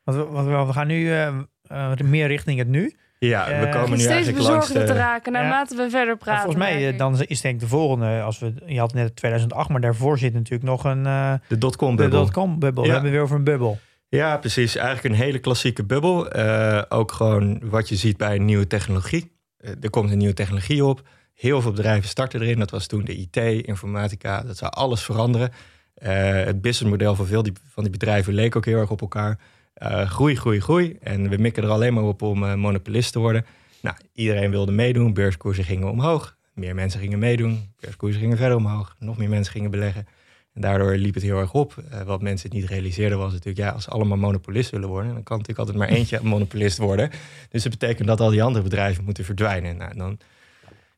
Want we, gaan nu eh, eh, meer richting het nu. Ja, Eh, we Ik komen nu steeds eigenlijk langs bezorgder de... te raken Ja. naarmate we verder praten. volgens mij eh, dan is denk ik de volgende. Als we, je had net 2008, maar daarvoor zit natuurlijk nog een eh De dotcom de bubbel. dotcom. Ja. We hebben weer over een bubbel. Ja, precies. Eigenlijk een hele klassieke bubbel. Eh, ook gewoon wat je ziet bij een nieuwe technologie. Eh, er komt een nieuwe technologie op. Heel veel bedrijven starten erin. Dat was toen de IT, informatica. Dat zou alles veranderen. Eh, het businessmodel van veel die, van die bedrijven leek ook heel erg op elkaar. Eh, groei, groei, groei. En we mikken er alleen maar op om eh, monopolist te worden. Nou, iedereen wilde meedoen. Beurskoersen gingen omhoog. Meer mensen gingen meedoen. Beurskoersen gingen verder omhoog. Nog meer mensen gingen beleggen. En daardoor liep het heel erg op. Wat mensen niet realiseerden was natuurlijk, ja, als ze allemaal monopolist willen worden, dan kan natuurlijk altijd maar eentje een monopolist worden. Dus dat betekent dat al die andere bedrijven moeten verdwijnen. Nou, dan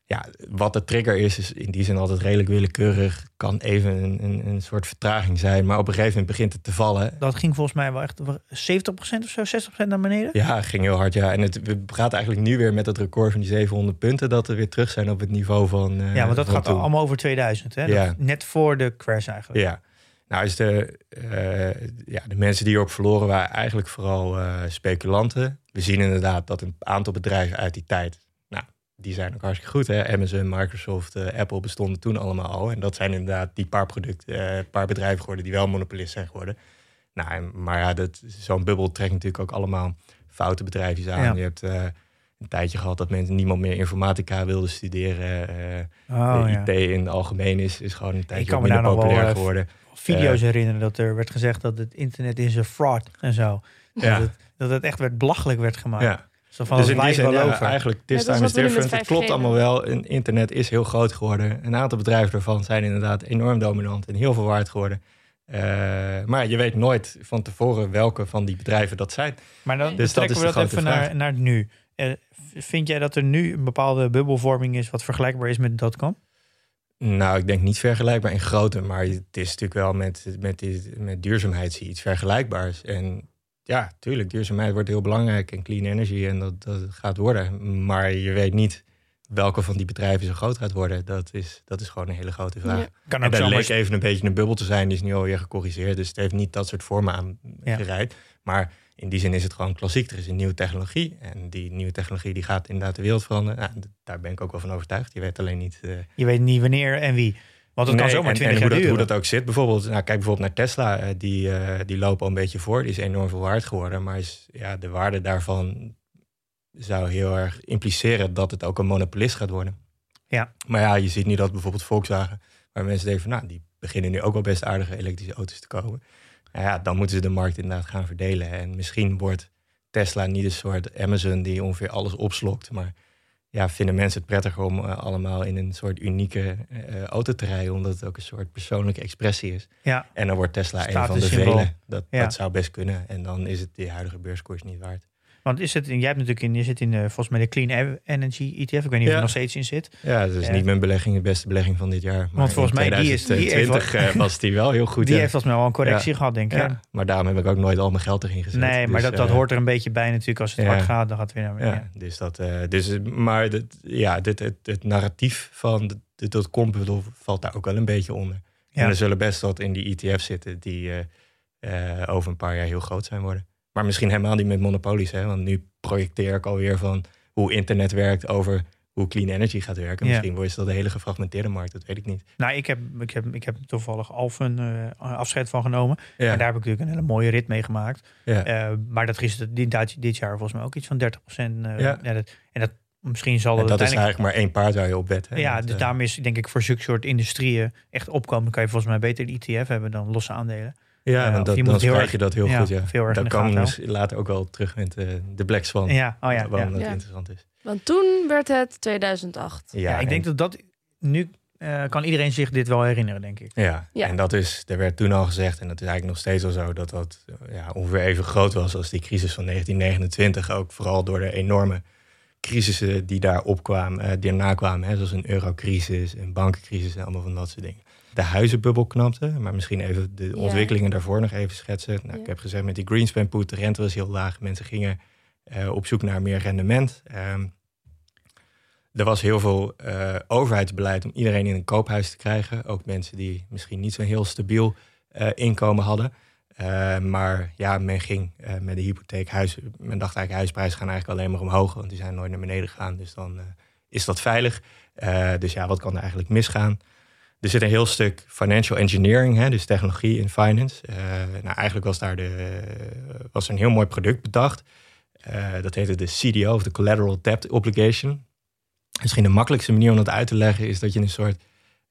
ja, wat de trigger is, is in die zin altijd redelijk willekeurig. Kan even een, een, een soort vertraging zijn, maar op een gegeven moment begint het te vallen. Dat ging volgens mij wel echt 70% of zo, 60% naar beneden. Ja, ging heel hard, ja. En het, we praten eigenlijk nu weer met het record van die 700 punten... dat we weer terug zijn op het niveau van uh, Ja, want dat gaat toen. allemaal over 2000, hè? Ja. Net voor de crash eigenlijk. Ja. Nou, is de, eh, ja, de mensen die erop verloren waren eigenlijk vooral eh, speculanten. We zien inderdaad dat een aantal bedrijven uit die tijd... Die zijn ook hartstikke goed, hè. Amazon, Microsoft, eh, Apple bestonden toen allemaal al. En dat zijn inderdaad die paar, producten, eh, paar bedrijven geworden... die wel monopolist zijn geworden. Nou, en- maar ja, dat- zo'n bubbel trekt natuurlijk ook allemaal foute bedrijfjes aan. Ja. Je hebt eh, een tijdje gehad dat mensen niemand meer informatica wilden studeren. Oh, de ja. IT in het algemeen is, is gewoon een tijdje minder daar nog wel, populair geworden. Video's herinneren dat er werd gezegd dat het internet is een fraud en zo. Ja. Dat, het, dat het echt werd belachelijk werd gemaakt. Ja. Zo van dus het in die zin, wel ja, over. eigenlijk, this time is different. Het 5G klopt allemaal wel. En internet is heel groot geworden. Een aantal bedrijven daarvan zijn inderdaad enorm dominant en heel veel waard geworden. Eh, maar je weet nooit van tevoren welke van die bedrijven dat zijn. Maar dan Dus dat trekken is we dat even naar, naar het nu. Eh, vind jij dat er nu een bepaalde bubbelvorming is wat vergelijkbaar is met dotcom? Nou, ik denk niet vergelijkbaar in grootte, maar het is natuurlijk wel met, met, dit- met duurzaamheid zie je iets vergelijkbaars. En ja, tuurlijk, duurzaamheid wordt heel belangrijk en clean energy en dat, dat gaat worden. Maar je weet niet welke van die bedrijven zo groot gaat worden. Dat is, dat is gewoon een hele grote vraag. Ja. Kan En ook daar zomaar leek even een beetje een bubbel te zijn. Die is nu alweer gecorrigeerd. Dus het heeft niet dat soort vormen Ja. aangereid. Maar in die zin is het gewoon klassiek. Er is een nieuwe technologie. En die nieuwe technologie die gaat inderdaad de wereld veranderen. Nou, daar ben ik ook wel van overtuigd. Je weet alleen niet... eh, Je weet niet wanneer en wie. Want het kan Nee, zomaar en, 20 en hoe, jaar dat, hoe dat ook zit. Bijvoorbeeld, nou, kijk bijvoorbeeld naar Tesla. eh, die, eh, die lopen al een beetje voor. Die is enorm veel waard geworden. Maar is, ja, de waarde daarvan zou heel erg impliceren dat het ook een monopolist gaat worden. Ja. Maar ja, je ziet nu dat bijvoorbeeld Volkswagen, waar mensen denken van, nou, die beginnen nu ook wel best aardige elektrische auto's te komen. Nou ja, dan moeten ze de markt inderdaad gaan verdelen. En misschien wordt Tesla niet een soort Amazon die ongeveer alles opslokt. Maar ja, vinden mensen het prettiger om eh, allemaal in een soort unieke eh, auto te rijden, omdat het ook een soort persoonlijke expressie is. Ja, En dan wordt Tesla een van de Statussymbool. vele. Dat, Ja. dat zou best kunnen. En dan is het de huidige beurskoers niet waard. Want is het, jij hebt natuurlijk in, je zit in eh, volgens mij de Clean Energy ETF. Ik weet niet of je Ja. er nog steeds in zit. Ja, dat is Ja. niet mijn belegging, de beste belegging van dit jaar. Maar volgens in mij, die is- die heeft 2020 wel- eh, was die wel heel goed. Die ja. heeft volgens mij wel een correctie gehad, denk ik. ja, maar daarom heb ik ook nooit al mijn geld erin gezet. Nee, maar Dus, dat, dat eh, hoort er een beetje bij natuurlijk. Als het ja. hard gaat, dan gaat het weer naar Ja, beneden. dus dat, eh, dus, eh, maar ja, dit, het, het narratief van de, de valt daar ook wel een beetje onder. Ja. En er zullen best wat in die ETF's zitten die eh, eh, over een paar jaar heel groot zijn worden. Maar misschien helemaal niet met monopolies, hè? want nu projecteer ik alweer van hoe internet werkt over hoe clean energy gaat werken. Ja. Misschien wordt dat een hele gefragmenteerde markt, dat weet ik niet. Nou, ik heb, ik heb, ik heb toevallig Alphen eh, afscheid van genomen. Ja, En daar heb ik natuurlijk een hele mooie rit mee gemaakt. ja. Eh, maar dat is dit, jaar volgens mij ook iets van 30 procent. Ja. dat, en dat misschien zal het dat is eigenlijk maar één paard waar je op wet. Hè? ja, dus eh, daarom is denk ik voor zulke soort industrieën echt opkomen. kan je volgens mij beter een ETF hebben dan losse aandelen. Ja, dat, je dan krijg erg- je dat heel ja, goed. Ja. veel erg Dat kan misschien later ook wel terug met de Black Swan. Ja, oh ja. waarom ja. dat Ja. interessant is. Want toen werd het 2008. Ja, ik en- denk dat dat nu eh, kan iedereen zich dit wel herinneren, denk ik. Ja, Ja. en dat is, er werd toen al gezegd, en dat is eigenlijk nog steeds al zo, dat dat eh, ja, ongeveer even groot was als die crisis van 1929. Ook vooral door de enorme crisissen die daar opkwamen, eh, die erna kwamen. Hè, zoals een eurocrisis, een bankencrisis en allemaal van dat soort dingen. De huizenbubbel knapte, maar misschien even de Ja. ontwikkelingen daarvoor nog even schetsen. Nou, Ja. Ik heb gezegd met die Greenspan put, de rente was heel laag. Mensen gingen eh, op zoek naar meer rendement. Ehm, er was heel veel eh, overheidsbeleid om iedereen in een koophuis te krijgen. Ook mensen die misschien niet zo'n heel stabiel eh, inkomen hadden. Maar ja, men ging met de hypotheek huis. Men dacht eigenlijk, huisprijzen gaan eigenlijk alleen maar omhoog. Want die zijn nooit naar beneden gegaan. Dus dan is dat veilig. Dus ja, wat kan er eigenlijk misgaan? Er zit een heel stuk financial engineering, hè, dus technologie in finance. Eh, nou, eigenlijk was daar de, was er een heel mooi product bedacht. Eh, dat heette de CDO, of de Collateral Debt Obligation. Misschien de makkelijkste manier om dat uit te leggen is dat je een soort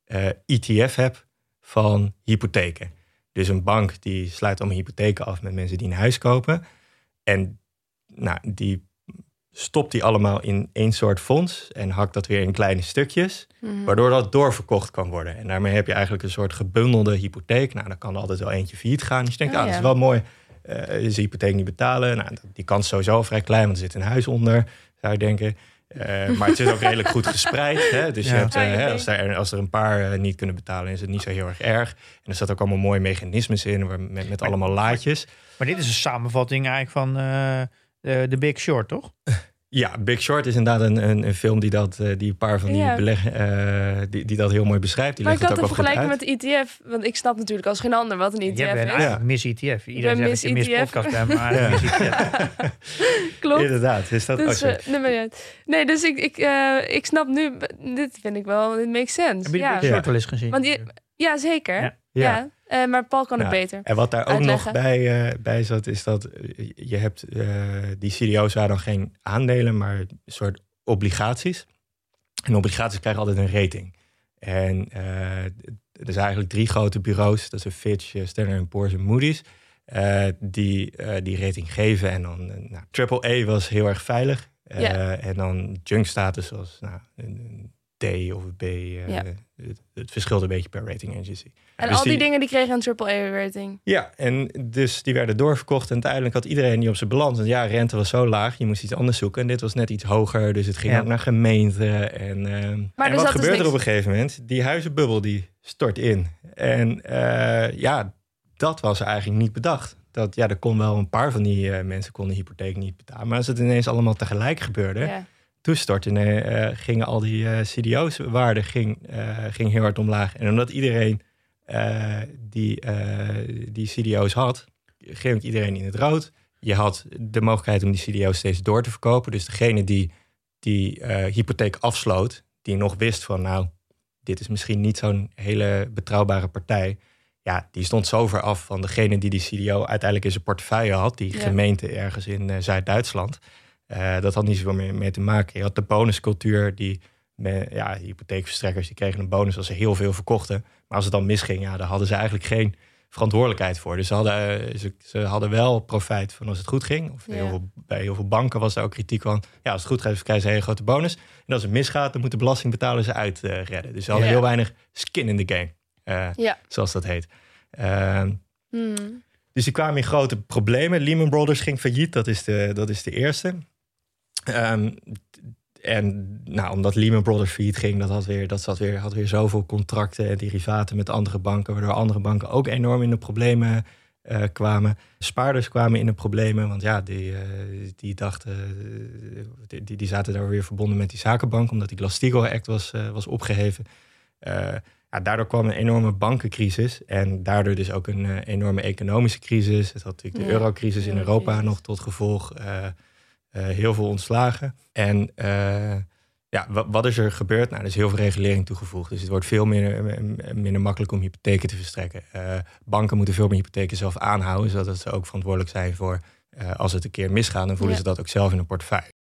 eh, ETF hebt van hypotheken. Dus een bank die sluit allemaal hypotheken af met mensen die een huis kopen. En nou, die stopt die allemaal in één soort fonds en hakt dat weer in kleine stukjes. Waardoor dat doorverkocht kan worden. En daarmee heb je eigenlijk een soort gebundelde hypotheek. Nou, dan kan er altijd wel eentje failliet gaan. Dus je denkt, Oh, ah, dat is wel mooi. Eh is de hypotheek niet betalen? Nou, die kans is sowieso vrij klein, want er zit een huis onder, zou je denken. Eh, maar het is ook redelijk goed gespreid. Hè? Dus je hebt, eh, ik hè, als, er, als er een paar niet kunnen betalen, is het niet zo heel erg erg. En er zat ook allemaal mooie mechanismes in waar- met, met allemaal laadjes. Maar dit is een samenvatting eigenlijk van eh de The Big Short, toch? Ja, Big Short is inderdaad een, een, een film die, dat, eh, die een paar van die Ja. beleg, eh, die, die dat heel mooi beschrijft. Die Maar ik had het een vergelijking uit. met de ETF. Want ik snap natuurlijk als geen ander wat een ETF Jij bent is. eigenlijk Miss ETF. Iedereen ben zegt dat je. Podcast bent, maar Miss ETF. Klopt. Inderdaad, is dat Dus, oh, eh, nee, maar ja. nee, dus ik, ik, eh, ik snap nu, dit vind ik wel, dit makes sense. Heb je de ja. Big Short wel eens gezien? Want je, ja, zeker. Ja. Eh, maar Paul kan het beter. En wat daar ook uitleggen. nog bij, eh, bij zat, is dat eh, je hebt die CDO's waren dan geen aandelen, maar een soort obligaties. En obligaties krijgen altijd een rating. En er zijn eigenlijk drie grote bureaus, dat zijn Fitch, Standard Poor's en Moody's, die die rating geven. En dan, nou, AAA was heel erg veilig. En dan junk status was nou, een, een D of een B. het, het verschilt een beetje per rating agency. En Dus al die, dingen die kregen een AAA-rating. ja, en dus die werden doorverkocht. En uiteindelijk had iedereen die op zijn balans. Want ja, rente was zo laag, je moest iets anders zoeken. En dit was net iets hoger, dus het ging Ja. ook naar gemeenten. En, eh, en wat dus gebeurt er niks- op een gegeven moment? Die huizenbubbel die stort in. En eh, ja, dat was eigenlijk niet bedacht. Dat, ja, er kon wel een paar van die eh, mensen konden de hypotheek niet betalen. Maar als het ineens allemaal tegelijk gebeurde, Ja. toen stortte, eh, gingen al die eh CDO's waarde ging, eh, ging heel hard omlaag. En omdat iedereen eh, die, eh, die CDO's had, ging iedereen in het rood. Je had de mogelijkheid om die CDO's steeds door te verkopen. Dus degene die die eh, hypotheek afsloot, die nog wist van nou, dit is misschien niet zo'n hele betrouwbare partij. Ja, die stond zo ver af van degene die die CDO uiteindelijk in zijn portefeuille had. Die Ja. gemeente ergens in Zuid-Duitsland. Dat had niet zoveel meer mee te maken. Je had de bonuscultuur, die ja, hypotheekverstrekkers die kregen een bonus als ze heel veel verkochten. Maar als het dan misging, ja, daar hadden ze eigenlijk geen verantwoordelijkheid voor. Dus ze hadden, eh, ze, ze hadden wel profijt van als het goed ging. Of Ja. heel veel, bij heel veel banken was daar ook kritiek van. Ja, als het goed gaat, krijgen ze een hele grote bonus. En als het misgaat, dan moet de belastingbetaler ze uitredden. dus ze hadden Ja. heel weinig skin in the game, eh, Ja. zoals dat heet. Ehm, Hmm. dus die kwamen in grote problemen. Lehman Brothers ging failliet, dat is de, dat is de eerste. Ehm, en nou, omdat Lehman Brothers failliet ging, dat, had weer, dat zat weer, had weer zoveel contracten en derivaten met andere banken, waardoor andere banken ook enorm in de problemen eh, kwamen. Spaarders kwamen in de problemen, want ja, die, eh, die dachten, eh, die, die, zaten daar weer verbonden met die zakenbank, omdat die Glass-Steagall Act was, was opgeheven. Eh, ja, daardoor kwam een enorme bankencrisis en daardoor dus ook een enorme economische crisis. Het had natuurlijk de Ja, eurocrisis in. Europa nog tot gevolg. Eh, eh, heel veel ontslagen. En eh, ja, wat, wat is er gebeurd? Nou, er is heel veel regulering toegevoegd. Dus het wordt veel minder, minder makkelijk om hypotheken te verstrekken. Eh, banken moeten veel meer hypotheken zelf aanhouden, zodat ze ook verantwoordelijk zijn voor eh, als het een keer misgaat, dan voelen Ja. ze dat ook zelf in een portefeuille.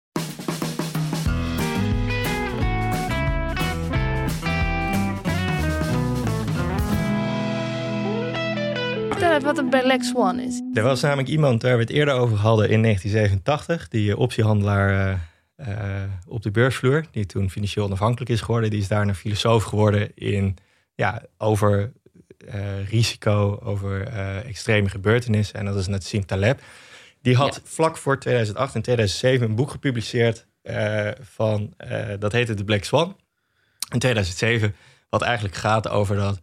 Wat een Black Swan is. Er was namelijk iemand waar we het eerder over hadden in 1987, die eh, optiehandelaar eh, eh, op de beursvloer, die toen financieel onafhankelijk is geworden. Die is daarna filosoof geworden in, ja, over eh, risico, over eh, extreme gebeurtenissen. En dat is Nassim Taleb. Die had vlak voor 2008 en 2007 een boek gepubliceerd eh, van, eh, dat heette The Black Swan. In 2007, wat eigenlijk gaat over dat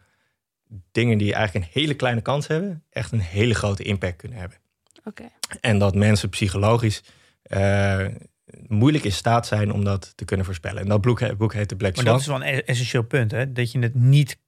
dingen die eigenlijk een hele kleine kans hebben, echt een hele grote impact kunnen hebben. Oké. En dat mensen psychologisch eh, moeilijk in staat zijn om dat te kunnen voorspellen. En dat boek, boek heet The Black Maar Swan. dat is wel een essentieel punt, hè? Dat je het niet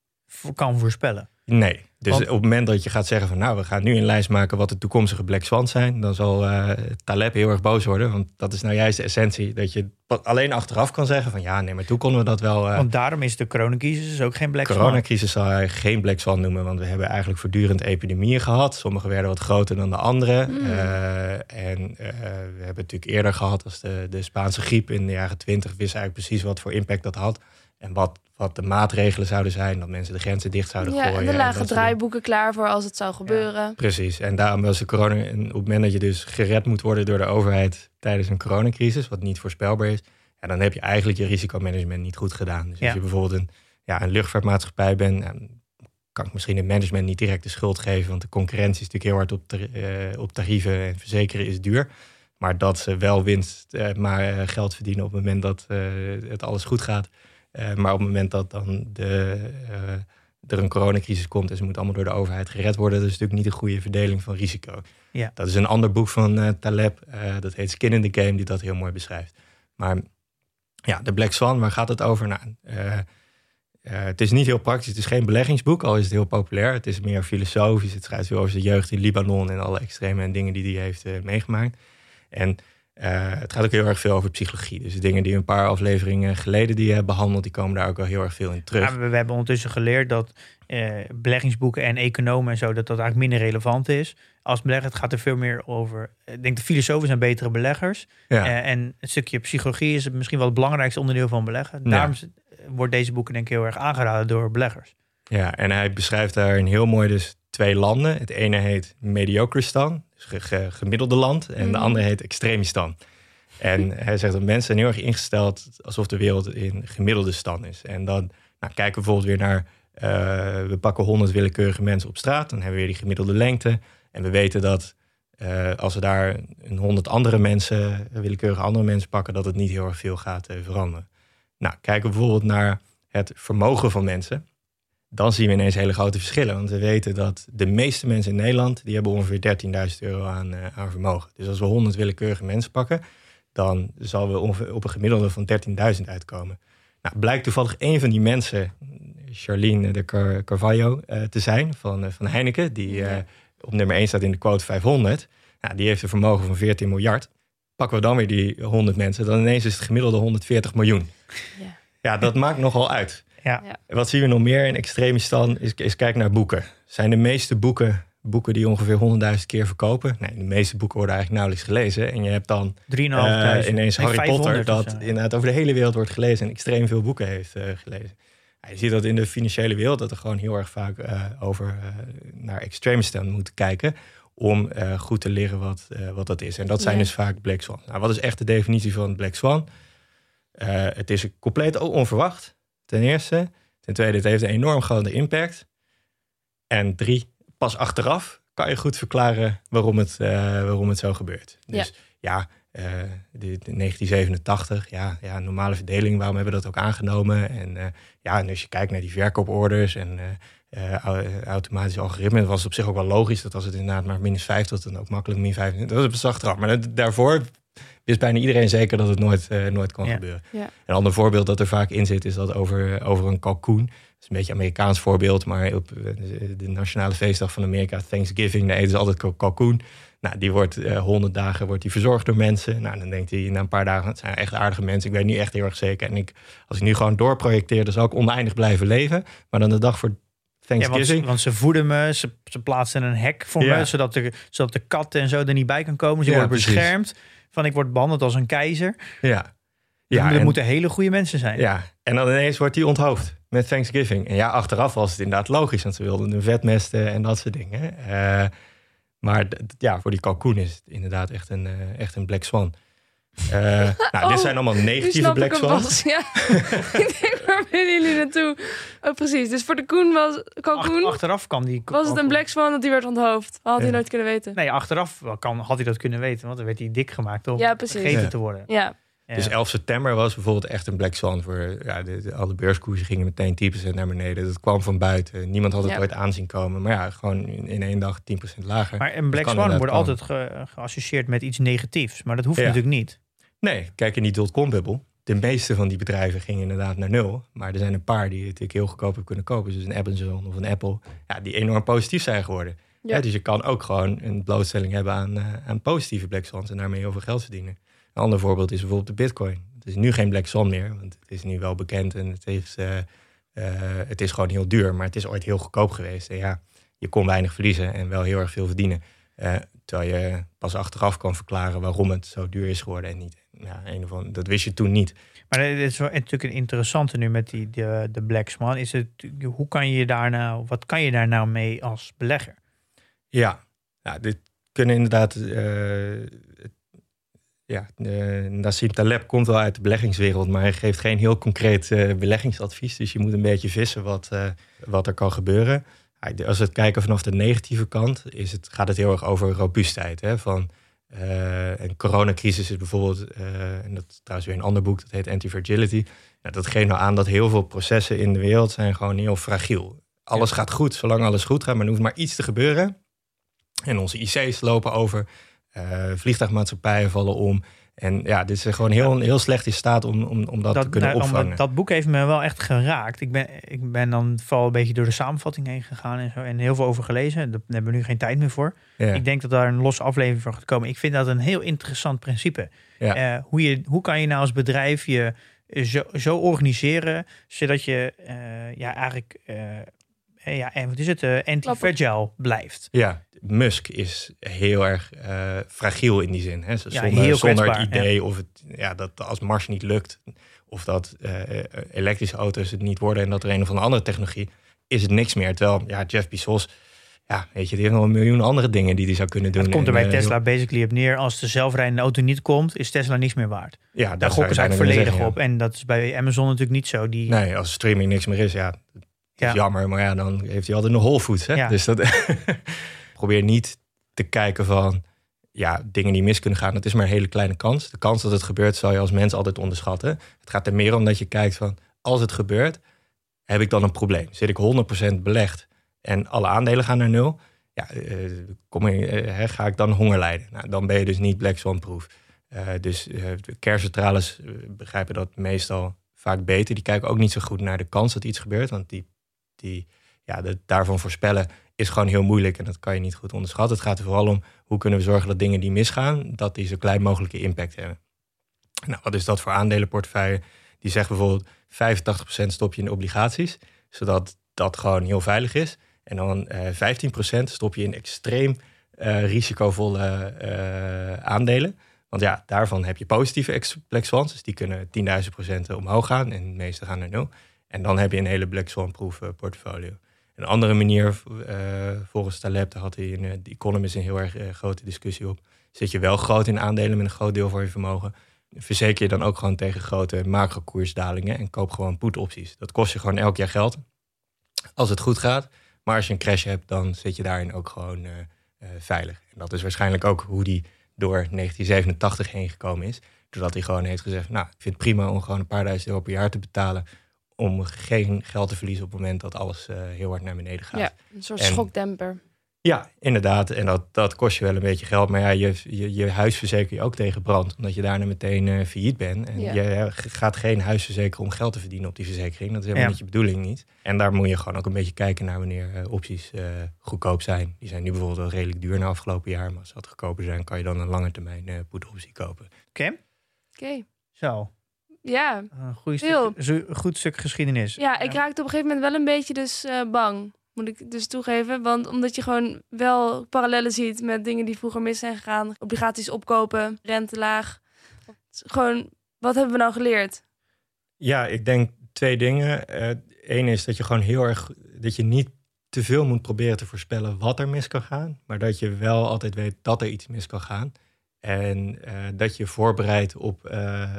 kan voorspellen. Nee. Dus Want- op het moment dat je gaat zeggen van nou, we gaan nu een lijst maken wat de toekomstige Black Swans zijn, dan zal eh, Taleb heel erg boos worden. Want dat is nou juist de essentie. Dat je alleen achteraf kan zeggen van ja, nee, maar toen konden we dat wel. eh, Want daarom is de coronacrisis dus ook geen black De swan. coronacrisis zou hij geen Black Swan noemen, want we hebben eigenlijk voortdurend epidemieën gehad. Sommige werden wat groter dan de andere. Mm. Eh, en eh, we hebben natuurlijk eerder gehad als de, de Spaanse griep in de jaren twintig. wist eigenlijk precies wat voor impact dat had. En wat, wat de maatregelen zouden zijn. Dat mensen de grenzen dicht zouden Ja, gooien. en er en lagen soort draaiboeken klaar voor als het zou gebeuren. Precies, en daarom was de corona, en op het moment dat je dus gered moet worden door de overheid tijdens een coronacrisis, wat niet voorspelbaar is, ja, dan heb je eigenlijk je risicomanagement niet goed gedaan. Dus Ja. als je bijvoorbeeld een, ja, een luchtvaartmaatschappij bent, dan kan ik misschien het management niet direct de schuld geven, want de concurrentie is natuurlijk heel hard op, tar- eh, op tarieven en verzekeren is duur. Maar dat ze wel winst, eh, maar eh, geld verdienen op het moment dat eh, het alles goed gaat. Eh, maar op het moment dat dan de, eh, er een coronacrisis komt en ze moeten allemaal door de overheid gered worden, dat is natuurlijk niet een goede verdeling van risico. Ja. Dat is een ander boek van eh, Taleb, dat heet Skin in the Game, die dat heel mooi beschrijft. Maar ja, de Black Swan, waar gaat het over? Nou, het is niet heel praktisch, het is geen beleggingsboek, al is het heel populair. Het is meer filosofisch, het schrijft veel over zijn jeugd in Libanon en alle extreme en dingen die hij heeft meegemaakt. En het gaat ook heel erg veel over psychologie. Dus dingen die we een paar afleveringen geleden die je behandeld, die komen daar ook wel heel erg veel in terug. Ja, we, we hebben ondertussen geleerd dat eh, beleggingsboeken en economen en zo, dat dat eigenlijk minder relevant is. Als belegger, het gaat er veel meer over. Ik denk de filosofen zijn betere beleggers. ja. Eh, en een stukje psychologie is misschien wel het belangrijkste onderdeel van beleggen. Ja. Daarom wordt deze boeken denk ik heel erg aangeraden door beleggers. Ja, en hij beschrijft daar een heel mooi dus twee landen. Het ene heet Mediocristan, gemiddelde land. En de Mhm. andere heet Extremistan. En hij zegt dat mensen zijn heel erg ingesteld alsof de wereld in gemiddelde stand is. En dan nou, kijken we bijvoorbeeld weer naar, eh, we pakken 100 willekeurige mensen op straat. Dan hebben we weer die gemiddelde lengte. En we weten dat eh, als we daar een 100 andere mensen, willekeurige andere mensen pakken, dat het niet heel erg veel gaat eh, veranderen. Nou, kijken we bijvoorbeeld naar het vermogen van mensen dan zien we ineens hele grote verschillen. Want we weten dat de meeste mensen in Nederland... die hebben ongeveer 13.000 euro aan, eh, aan vermogen. Dus als we 100 willekeurige mensen pakken... dan zal we op een gemiddelde van 13.000 uitkomen. Nou, blijkt toevallig een van die mensen... Charlene de Car Carvalho eh, te zijn van, eh, van Heineken... die op nummer 1 staat in de quote 500. Nou, die heeft een vermogen van 14 miljard. Pakken we dan weer die 100 mensen... dan ineens is het gemiddelde 140 miljoen. Ja. Ja, dat maakt nogal uit. Ja. Wat zien we nog meer in Extremistan? Is, is kijk naar boeken. Zijn de meeste boeken boeken die ongeveer 100.000 keer verkopen? Nee, de meeste boeken worden eigenlijk nauwelijks gelezen. En je hebt dan 3.500. eh, ineens Nee, Harry Potter, 500 of dat zo. inderdaad over de hele wereld wordt gelezen en extreem veel boeken heeft eh, gelezen. Ja, je ziet dat in de financiële wereld dat er gewoon heel erg vaak eh, over eh, naar Extremistan moet kijken. Om eh, goed te leren wat, eh, wat dat is. En dat zijn Ja. dus vaak Black Swan. Nou, wat is echt de definitie van Black Swan? Eh, het is compleet onverwacht, ten eerste. Ten tweede, het heeft een enorm grote impact. En drie, pas achteraf kan je goed verklaren waarom het, eh, waarom het zo gebeurt. Dus ja, eh, de, de 1987, ja, ja, normale verdeling, waarom hebben we dat ook aangenomen? En eh, ja, en als je kijkt naar die verkooporders en eh, au- automatische algoritmen, was het op zich ook wel logisch dat als het inderdaad maar minus 50, dan ook makkelijk min 25. Dat is pas achteraf. Maar dat- daarvoor wist bijna iedereen zeker dat het nooit, eh, nooit kan Ja. gebeuren. Ja. Een ander voorbeeld dat er vaak in zit, is dat over, over een kalkoen. Dat is een beetje een Amerikaans voorbeeld, maar op eh, de nationale feestdag van Amerika, Thanksgiving, daar eten ze altijd kal- kalkoen. Nou, die wordt eh 100 dagen wordt die verzorgd door mensen. Nou, dan denkt hij na een paar dagen, het zijn echt aardige mensen. Ik weet niet echt heel erg zeker. En ik, als ik nu gewoon doorprojecteer, dan zal ik oneindig blijven leven. Maar dan de dag voor Ja, want, Thanksgiving. ze- want ze voeden me, ze, ze plaatsen een hek voor Ja. me, zodat de, zodat de kat en zo er niet bij kan komen. Ze Ja, worden precies. beschermd. Van ik word behandeld als een keizer. ja. Ja, er en- moeten hele goede mensen zijn. Ja, en dan ineens wordt hij onthoofd met Thanksgiving. En ja, achteraf was het inderdaad logisch, want ze wilden een vetmesten en dat soort dingen. Eh, maar ja, voor die kalkoen is het inderdaad echt een, eh, echt een black swan. Eh, nou, Oh, dit zijn allemaal Nu negatieve black swans. Ja. ik denk, waar willen jullie naartoe? Oh, precies. Dus voor de Koen was, Ach- kalkoen achteraf kan die. was het een black swan dat hij werd onthoofd. Had hij nooit kunnen weten. Nee, achteraf wel kan, had hij dat kunnen weten, want dan werd hij dik gemaakt om Ja, precies. gegeten Ja. te worden. Ja, Ja. Dus 11 september was bijvoorbeeld echt een black swan. Voor, ja, de, de- alle beurskoersen gingen meteen 10% naar beneden. Dat kwam van buiten. Niemand had het Ja. ooit aanzien komen. Maar ja, gewoon in, in één dag 10% lager. maar een black swan wordt altijd ge- geassocieerd met iets negatiefs, maar dat hoeft Ja. natuurlijk niet. Nee, kijk in die dotcom-bubbel. De meeste van die bedrijven gingen inderdaad naar nul. Maar er zijn een paar die het ik heel goedkoop hebben kunnen kopen. Dus een Amazon of een Apple. Ja, die enorm positief zijn geworden. Ja. Ja, dus je kan ook gewoon een blootstelling hebben aan, eh, aan positieve black swans. En daarmee heel veel geld verdienen. Een ander voorbeeld is bijvoorbeeld de bitcoin. Het is nu geen black swan meer. Want het is nu wel bekend. En het, heeft, eh, eh, het is gewoon heel duur. Maar het is ooit heel goedkoop geweest. En ja, je kon weinig verliezen en wel heel erg veel verdienen. Eh, terwijl je pas achteraf kan verklaren waarom het zo duur is geworden en niet. Ja, een of andere, dat wist je toen niet. Maar dit is wel natuurlijk een interessante nu met die, de, de Black Swan. Is het, hoe kan je daar nou, wat kan je daar nou mee als belegger? Ja, ja dit kunnen inderdaad. het- ja, uh, Nassim Taleb komt wel uit de beleggingswereld, maar hij geeft geen heel concreet beleggingsadvies. Dus je moet een beetje vissen wat, wat er kan gebeuren. Als we het kijken vanaf de negatieve kant, is het, gaat het heel erg over robuustheid. Hè? Van, Uh, en coronacrisis is bijvoorbeeld, uh, en dat is trouwens weer een ander boek, dat heet Anti-Fragility. Nou, dat geeft nou aan dat heel veel processen in de wereld zijn gewoon heel fragiel. Alles gaat goed, zolang alles goed gaat, maar er hoeft maar iets te gebeuren. En onze IC's lopen over, uh, vliegtuigmaatschappijen vallen om. En ja, dit is gewoon heel, heel slecht in staat om, om, om dat, te kunnen nou, opvangen. Dat boek heeft me wel echt geraakt. Ik ben, ik ben dan vooral een beetje door de samenvatting heen gegaan en zo. En heel veel over gelezen. Daar hebben we nu geen tijd meer voor. Ik denk dat daar een losse aflevering voor gaat komen. Ik vind dat een heel interessant principe. Ja. Uh, hoe, je, hoe kan je nou als bedrijf je zo, zo organiseren, zodat je uh, ja, eigenlijk uh, ja, en wat is het, uh, anti-fragile blijft. Ja, Musk is heel erg uh, fragiel in die zin. Hè? Zonder, ja, zonder het idee of het, ja, dat als Mars niet lukt, of dat elektrische auto's het niet worden en dat er een of andere technologie, is het niks meer. Terwijl ja, Jeff Bezos, ja, weet je, die heeft nog een miljoen andere dingen die hij zou kunnen doen. Het komt er bij Tesla basically op neer. Als de zelfrijdende auto niet komt, is Tesla niks meer waard. Ja, daar gokken ze eigenlijk volledig op. En dat is bij Amazon natuurlijk niet zo. Die... Nee, als streaming niks meer is, ja, ja. is jammer, maar ja, dan heeft hij altijd een Whole Foods. Hè? Dus dat probeer niet te kijken van ja, dingen die mis kunnen gaan. Het is maar een hele kleine kans. De kans dat het gebeurt zal je als mens altijd onderschatten. Het gaat er meer om dat je kijkt van als het gebeurt, heb ik dan een probleem? Zit ik 100% belegd en alle aandelen gaan naar nul? Ja, uh, kom uh, ga ik dan honger lijden? Nou, dan ben je dus niet Black Swan proof. Uh, dus kerncentrales begrijpen dat meestal vaak beter. Die kijken ook niet zo goed naar de kans dat iets gebeurt. Want die die, ja, daarvan voorspellen is gewoon heel moeilijk en dat kan je niet goed onderschatten. Het gaat er vooral om hoe kunnen we zorgen dat dingen die misgaan, dat die zo klein mogelijke impact hebben. Nou, wat is dat voor aandelenportefeuille? Die zegt bijvoorbeeld 85% stop je in obligaties, zodat dat gewoon heel veilig is. En dan uh, 15% stop je in extreem uh, risicovolle uh, aandelen. Want ja, daarvan heb je positieve black swans. Dus die kunnen 10.000% omhoog gaan en de meeste gaan naar nul. En dan heb je een hele Black Swan-proof uh, portfolio. Een andere manier, uh, volgens Taleb, daar had hij in The Economist een heel erg grote discussie op. Zit je wel groot in aandelen met een groot deel van je vermogen, verzeker je dan ook gewoon tegen grote macro-koersdalingen en koop gewoon put-opties. Dat kost je gewoon elk jaar geld, als het goed gaat. Maar als je een crash hebt, dan zit je daarin ook gewoon veilig. En dat is waarschijnlijk ook hoe die door 1987 heen gekomen is. Doordat hij gewoon heeft gezegd, nou, ik vind het prima om gewoon een paar duizend euro per jaar te betalen om geen geld te verliezen op het moment dat alles uh, heel hard naar beneden gaat. Ja, een soort schokdemper. Ja, inderdaad. En dat, dat kost je wel een beetje geld. Maar ja, je, je, je huis verzeker je ook tegen brand. Omdat je daarna meteen uh, failliet bent. En je gaat geen huis verzekeren om geld te verdienen op die verzekering. Dat is helemaal niet je bedoeling niet. En daar moet je gewoon ook een beetje kijken naar wanneer uh, opties goedkoop zijn. Die zijn nu bijvoorbeeld wel redelijk duur na afgelopen jaar. Maar als ze wat goedkoper zijn, kan je dan een lange termijn uh, optie kopen. Oké. Oké. Zo. Ja, een goed stuk, goed stuk geschiedenis. Ja, ik raakte op een gegeven moment wel een beetje dus uh, bang. Moet ik dus toegeven. Want omdat je gewoon wel parallellen ziet met dingen die vroeger mis zijn gegaan. Obligaties opkopen, rente laag. Gewoon, wat hebben we nou geleerd? Ja, ik denk twee dingen. Eén uh, is dat je gewoon heel erg, dat je niet te veel moet proberen te voorspellen wat er mis kan gaan. Maar dat je wel altijd weet dat er iets mis kan gaan. En uh, dat je voorbereidt op uh,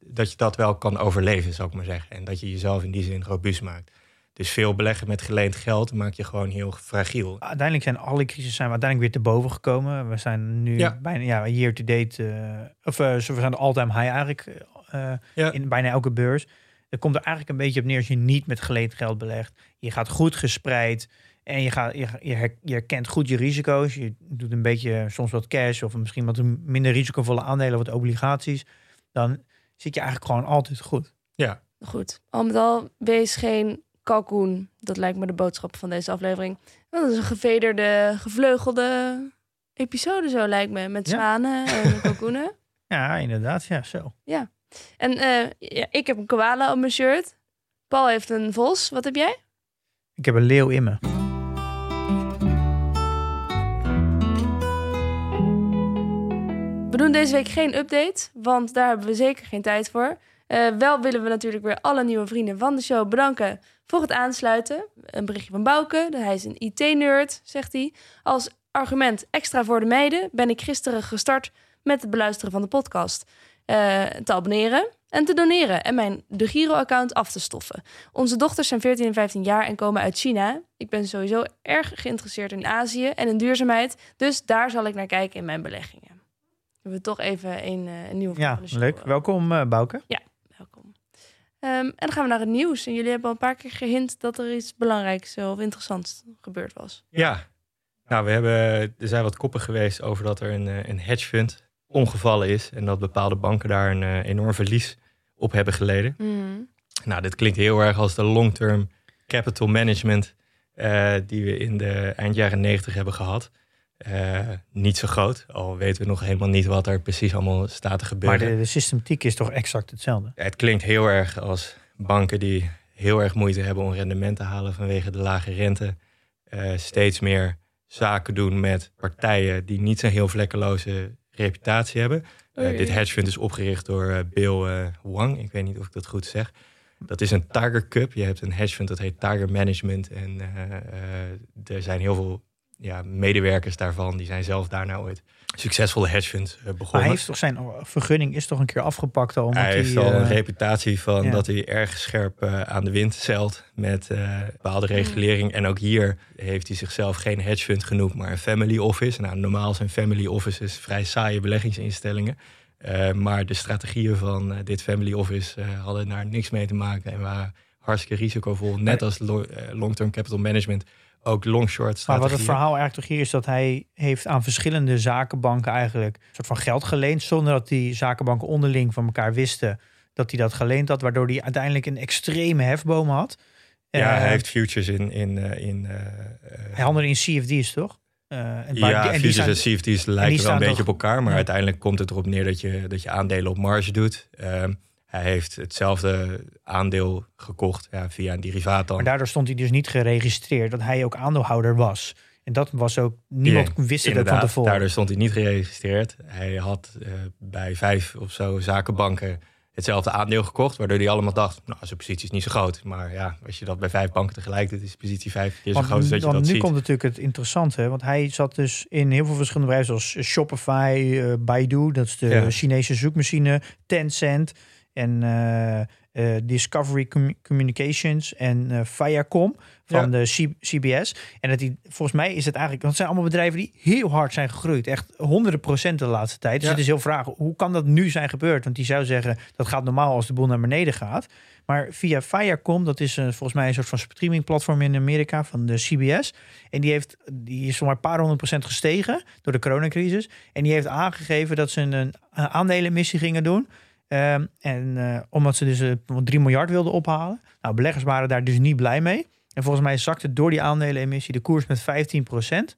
dat je dat wel kan overleven, zou ik maar zeggen. En dat je jezelf in die zin robuust maakt. Dus veel beleggen met geleend geld maakt je gewoon heel fragiel. Uiteindelijk zijn alle crises zijn we uiteindelijk weer te boven gekomen. We zijn nu ja. bijna ja, year to date, uh, of uh, we zijn de all-time high eigenlijk uh, ja. in bijna elke beurs. Er komt er eigenlijk een beetje op neer als je niet met geleend geld belegt. Je gaat goed gespreid en je, gaat, je, je, je herkent goed je risico's. Je doet een beetje soms wat cash of misschien wat minder risicovolle aandelen, wat obligaties. Dan zit je eigenlijk gewoon altijd goed. Ja. Goed. Al met al, wees geen kalkoen. Dat lijkt me de boodschap van deze aflevering. Dat is een gevederde, gevleugelde episode zo lijkt me. Met zwanen en kalkoenen. Ja, inderdaad. Ja, zo. Ja. En uh, ja, ik heb een koala op mijn shirt. Paul heeft een vos. Wat heb jij? Ik heb een leeuw in me. We doen deze week geen update, want daar hebben we zeker geen tijd voor. Uh, wel willen we natuurlijk weer alle nieuwe vrienden van de show bedanken voor het aansluiten. Een berichtje van Bouke, hij is een IT-nerd, zegt hij. Als argument extra voor de meiden ben ik gisteren gestart met het beluisteren van de podcast. Uh, te abonneren. en te doneren en mijn de Giro-account af te stoffen. Onze dochters zijn 14 en 15 jaar en komen uit China. Ik ben sowieso erg geïnteresseerd in Azië en in duurzaamheid, dus daar zal ik naar kijken in mijn beleggingen. We hebben toch even een, eh, een nieuwe vraag Ja, van de show. leuk. Welkom, eh Bouke. Welkom. Ehm, en dan gaan we naar het nieuws. En jullie hebben al een paar keer gehint dat er iets belangrijks eh, of interessants gebeurd was. Ja, nou, we hebben, er zijn wat koppen geweest over dat er een, eh, een hedge fund omgevallen is. En dat bepaalde banken daar een eh, enorm verlies op hebben geleden. Nou, dit klinkt heel erg als de long-term capital management eh, die we in de eind jaren 90 hebben gehad. Eh, niet zo groot, al weten we nog helemaal niet wat er precies allemaal staat te gebeuren. Maar de, de systematiek is toch exact hetzelfde? Ja, Het klinkt heel erg als banken die heel erg moeite hebben om rendement te halen vanwege de lage rente. Eh, steeds meer zaken doen met partijen die niet zo'n heel vlekkeloze reputatie hebben. Eh, dit hedge fund is opgericht door eh, Bill eh, Wang. Ik weet niet of ik dat goed zeg. Dat is een Tiger Cup. Je hebt een hedge fund dat heet Tiger Management. En eh, eh, er zijn heel veel ja, medewerkers daarvan. Die zijn zelf daarna ooit succesvolle hedge funds eh, Maar begonnen. hij heeft toch zijn vergunning is toch een keer afgepakt al? Hij heeft al eh, een reputatie van ja. dat hij erg scherp eh, aan de wind zeilt met eh, bepaalde regulering. En ook hier heeft hij zichzelf geen hedge fund genoemd, maar een family office. Nou, normaal zijn family offices vrij saaie beleggingsinstellingen. Eh, maar de strategieën van eh, dit family office eh, hadden daar niks mee te maken en waren hartstikke risicovol. Net als lo- eh, long-term capital management, ook long-short Maar strategieën. wat het verhaal eigenlijk toch hier is dat hij heeft aan verschillende zakenbanken eigenlijk een soort van geld geleend. Zonder dat die zakenbanken onderling van elkaar wisten dat hij dat geleend had. Waardoor hij uiteindelijk een extreme hefboom had. Ja, Eh, hij heeft futures in... in, eh, in eh, eh, hij handelde in CFD's toch? Eh, en waar- Ja, die- en die futures en CFD's lijken wel een beetje op elkaar. Maar Ja. uiteindelijk komt het erop neer dat je, dat je aandelen op marge doet. Hij heeft hetzelfde aandeel gekocht ja, via een derivaat dan. Maar daardoor stond hij dus niet geregistreerd dat hij ook aandeelhouder was. En dat was ook, niemand Ja, wist het van tevoren. Daardoor stond hij niet geregistreerd. Hij had eh, bij vijf of zo zakenbanken hetzelfde aandeel gekocht. Waardoor hij allemaal dacht, nou, zijn positie is niet zo groot. Maar ja, als je dat bij vijf banken tegelijk doet, is de positie vijf keer zo Want groot als dat je dan dat nu ziet. komt natuurlijk het interessante. Want hij zat dus in heel veel verschillende bedrijven zoals Shopify, eh, Baidu, dat is de Ja. Chinese zoekmachine, Tencent en eh, Discovery Com- Communications en eh Viacom van de C- CBS. En dat die, volgens mij is het eigenlijk, want het zijn allemaal bedrijven die heel hard zijn gegroeid, echt honderden procent de laatste tijd. Dus Ja. het is heel vragen, hoe kan dat nu zijn gebeurd? Want die zou zeggen, dat gaat normaal als de boel naar beneden gaat. Maar via Viacom, dat is eh, volgens mij een soort van streamingplatform in Amerika van de CBS. En die, heeft, die is zomaar een paar honderd procent gestegen door de coronacrisis. En die heeft aangegeven dat ze een, een aandelenemissie gingen doen. Ehm, en eh, omdat ze dus eh, 3 miljard wilden ophalen. Nou, beleggers waren daar dus niet blij mee. En volgens mij zakte door die aandelenemissie de koers met 15 procent.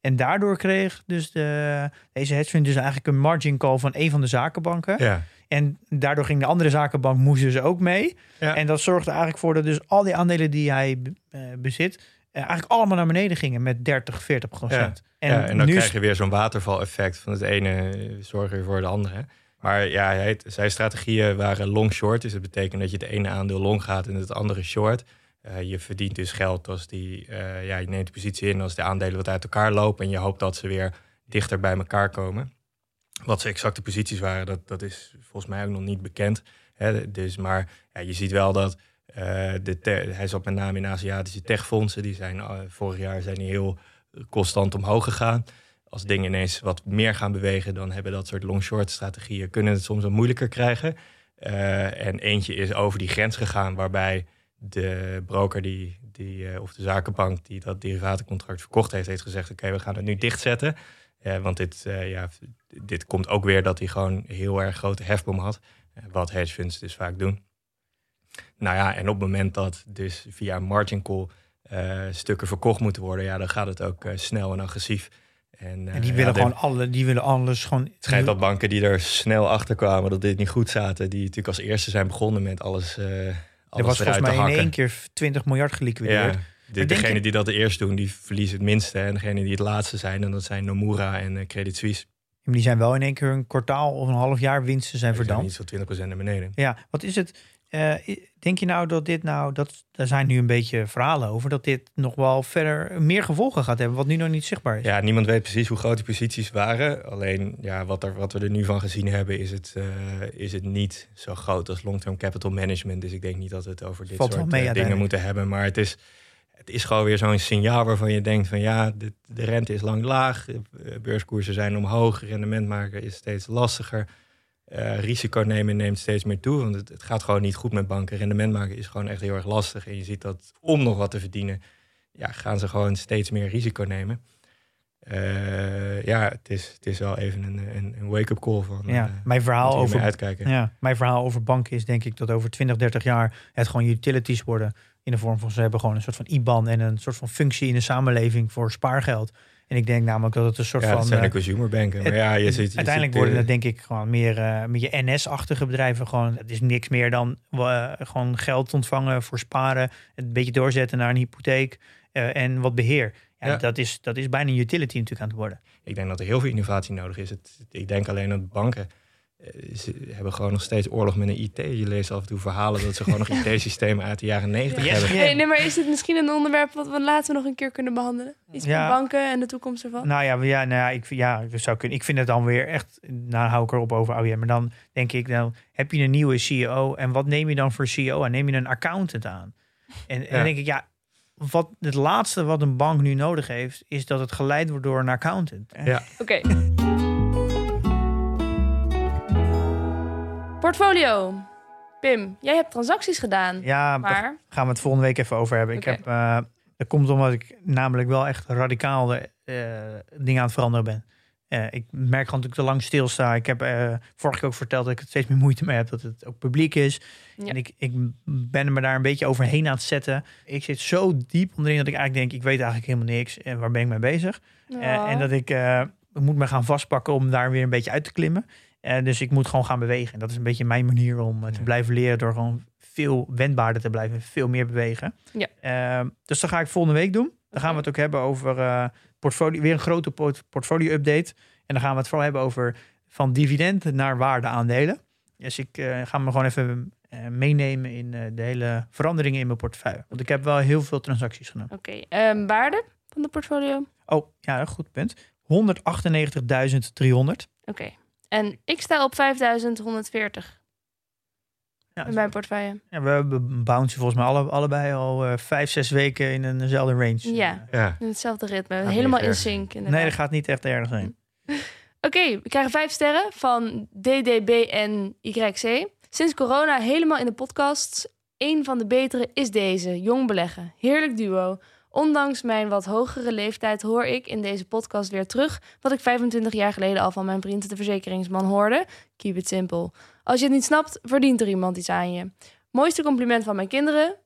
En daardoor kreeg dus de, deze hedge fund dus eigenlijk een margin call van een van de zakenbanken. Ja. En daardoor ging de andere zakenbank moesten ze ook mee. Ja. En dat zorgde eigenlijk voor dat dus al die aandelen die hij eh, bezit, eigenlijk allemaal naar beneden gingen met 30, 40 procent. En, ja, en dan nu krijg je weer zo'n waterval-effect van het ene zorgen voor de andere. Maar ja, hij zijn strategieën waren long-short. Dus dat betekent dat je het ene aandeel long gaat en het andere short. Eh, je verdient dus geld als die, eh, ja, je neemt de positie in als de aandelen wat uit elkaar lopen. En je hoopt dat ze weer dichter bij elkaar komen. Wat zijn exacte posities waren, dat, dat is volgens mij ook nog niet bekend. Hè, dus, maar ja, je ziet wel dat eh, hij zat met name in Aziatische techfondsen. Die zijn vorig jaar zijn die heel constant omhoog gegaan. Als dingen ineens wat meer gaan bewegen, dan hebben dat soort long-short strategieën kunnen het soms wat moeilijker krijgen. Eh, en eentje is over die grens gegaan, waarbij de broker die, die, eh, of de zakenbank die dat derivatencontract verkocht heeft, heeft gezegd: Oké, we gaan het nu dichtzetten. Eh, want dit, ja, dit komt ook weer dat hij gewoon heel erg grote hefboom had. wat hedge funds dus vaak doen. Nou ja, en op het moment dat dus via margin call stukken verkocht moeten worden, ja, dan gaat het ook snel en agressief. En, eh, en die ja, willen de- gewoon alle, die willen alles gewoon. het schijnt dat banken die er snel achter kwamen dat dit niet goed zaten, die natuurlijk als eerste zijn begonnen met alles, eh alles er was volgens mij in één keer 20 miljard Ja, geliquideerd. de, denk degene je- die dat eerst doen, die verliezen het minste. En degene die het laatste zijn, en dat zijn Nomura en eh, Credit Suisse. Die zijn wel in één keer een kwartaal of een half jaar winsten zijn verdampt. niet zo 20% naar beneden. Ja, wat is het? Eh, denk je nou dat dit nou, dat, daar zijn nu een beetje verhalen over, dat dit nog wel verder meer gevolgen gaat hebben, wat nu nog niet zichtbaar is? Ja, niemand weet precies hoe groot die posities waren. Alleen ja, wat, er, wat we er nu van gezien hebben, is het, eh, is het niet zo groot als long-term capital management. Dus ik denk niet dat we het over dit Valt soort mee eh, dingen moeten hebben. Maar het is, het is gewoon weer zo'n signaal waarvan je denkt van ja, de, de rente is lang laag, beurskoersen zijn omhoog, rendement maken is steeds lastiger. Eh, risico nemen neemt steeds meer toe, want het, het gaat gewoon niet goed met banken. Rendement maken is gewoon echt heel erg lastig. En je ziet dat om nog wat te verdienen, ja, gaan ze gewoon steeds meer risico nemen. Eh, ja, het is, het is wel even een, een, een wake-up call van. Ja, eh, mijn verhaal over uitkijken. Ja, mijn verhaal over banken is denk ik dat over 20, 30 jaar het gewoon utilities worden. In de vorm van ze hebben gewoon een soort van IBAN en een soort van functie in de samenleving voor spaargeld. En ik denk namelijk dat het een soort ja, van. dat zijn de eh, consumerbanken. Maar het- ja, je ziet, je uiteindelijk ziet, worden eh, het denk ik gewoon meer eh met je NS-achtige bedrijven. Gewoon, het is niks meer dan eh, gewoon geld ontvangen voor sparen. Het een beetje doorzetten naar een hypotheek eh, en wat beheer. Ja, Ja. Dat, is, dat is bijna een utility natuurlijk aan het worden. Ik denk dat er heel veel innovatie nodig is. Het, ik denk alleen dat banken. Eh, Ze hebben gewoon nog steeds oorlog met een IT. Je leest af en toe verhalen dat ze gewoon nog IT-systemen uit de jaren negentig Ja. hebben. Ja. Hey, nee, maar is dit misschien een onderwerp wat we later nog een keer kunnen behandelen? Iets Ja. van banken en de toekomst ervan? Nou ja, ja, nou ja, ik, vind- ja dat zou kunnen. ik vind het dan weer echt, nou hou ik erop over OEM. Maar dan denk ik, dan heb je een nieuwe CEO. En wat neem je dan voor CEO aan? Neem je een accountant aan? En, en dan denk ik, ja, wat, het laatste wat een bank nu nodig heeft, is dat het geleid wordt door een accountant. Ja. Oké. Portfolio. Pim, jij hebt transacties gedaan. Ja, daar Maar, gaan we het volgende week even over hebben. Ik heb, eh, dat komt omdat ik namelijk wel echt radicaal de, eh, dingen aan het veranderen ben. Eh, ik merk gewoon dat ik te lang stilsta. Ik heb vorige keer ook verteld dat ik het steeds meer moeite mee heb dat het ook publiek is. Ja. En ik, ik ben me daar een beetje overheen aan het zetten. Ik zit zo diep onderin dat ik eigenlijk denk, ik weet eigenlijk helemaal niks. En waar ben ik mee bezig? En dat ik, ik moet me gaan vastpakken om daar weer een beetje uit te klimmen. Eh, dus ik moet gewoon gaan bewegen. En dat is een beetje mijn manier om eh, te Ja. blijven leren door gewoon veel wendbaarder te blijven, veel meer bewegen. Ja. Eh, dus dat ga ik volgende week doen. Dan gaan we het ook hebben over eh, portfolio, weer een grote port- portfolio-update. En dan gaan we het vooral hebben over van dividend naar waardeaandelen. Dus ik eh, ga me gewoon even meenemen in eh, de hele veranderingen in mijn portefeuille. Want ik heb wel heel veel transacties gedaan. Oké, ehm, waarde van de portfolio? Oh, ja, een goed punt. 198.300. Oké. En ik sta op 5140 Ja, in mijn portefeuille. ja, we hebben bouncen volgens mij alle, allebei al eh, vijf, zes weken in eenzelfde range. Ja. Ja, In hetzelfde ritme. Gaat Helemaal in erg. sync. Nee, dat gaat niet echt ergens heen. Oké, we krijgen vijf sterren van DDBNYC. Sinds corona helemaal in de podcasts. Eén van de betere is deze, Jong Beleggen. Heerlijk duo. Ondanks mijn wat hogere leeftijd hoor ik in deze podcast weer terug... wat ik 25 jaar geleden al van mijn vriend de verzekeringsman hoorde. Keep it simple. Als je het niet snapt, verdient er iemand iets aan je. Mooiste compliment van mijn kinderen.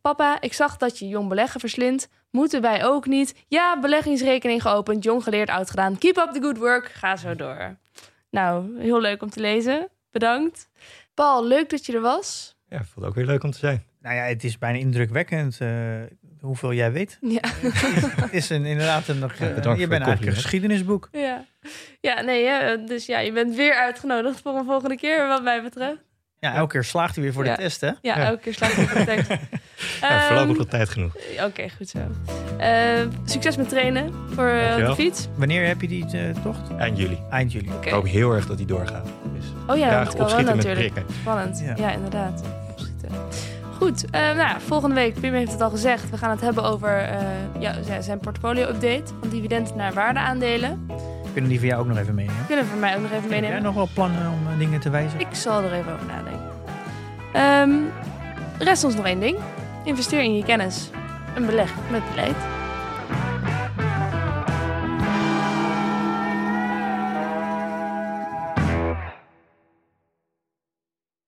Papa, ik zag dat je Jong Beleggen verslindt. Moeten wij ook niet? Ja, beleggingsrekening geopend, jong geleerd, oud gedaan. Keep up the good work. Ga zo door. Nou, heel leuk om te lezen. Bedankt. Paul, leuk dat je er was. ja, vond het ook weer leuk om te zijn. Nou ja, het is bijna indrukwekkend eh, hoeveel jij weet. Ja, is een, inderdaad een... Ja, eh, je voor bent eigenlijk een geschiedenisboek. ja. ja nee, hè, dus ja, je bent weer uitgenodigd voor een volgende keer, wat mij betreft. Ja, elke keer slaagt hij weer voor Ja. de test, hè? Ja, Ja. elke keer slaag ik op de tekst. Ja, voorlopig Ehm, nog tijd genoeg. Oké, goed zo. Eh, succes met trainen voor eh, de fiets. Wanneer heb je die eh, tocht? Eind juli. Eind juli. Ik hoop heel erg dat die doorgaat. Dus Oh ja, corona opschieten met natuurlijk. prikken. Spannend. Ja, Ja. inderdaad. Goed, eh, nou, volgende week, Pim heeft het al gezegd, we gaan het hebben over eh, ja, zijn portfolio-update. Van dividend naar waardeaandelen. Kunnen die van jou ook nog even meenemen? Kunnen voor mij ook nog even Heb jij meenemen? nog wel plannen om eh, dingen te wijzigen? Ik zal er even over nadenken. Ehm rest ons nog één ding. Investeer in je kennis. Een beleg met beleid.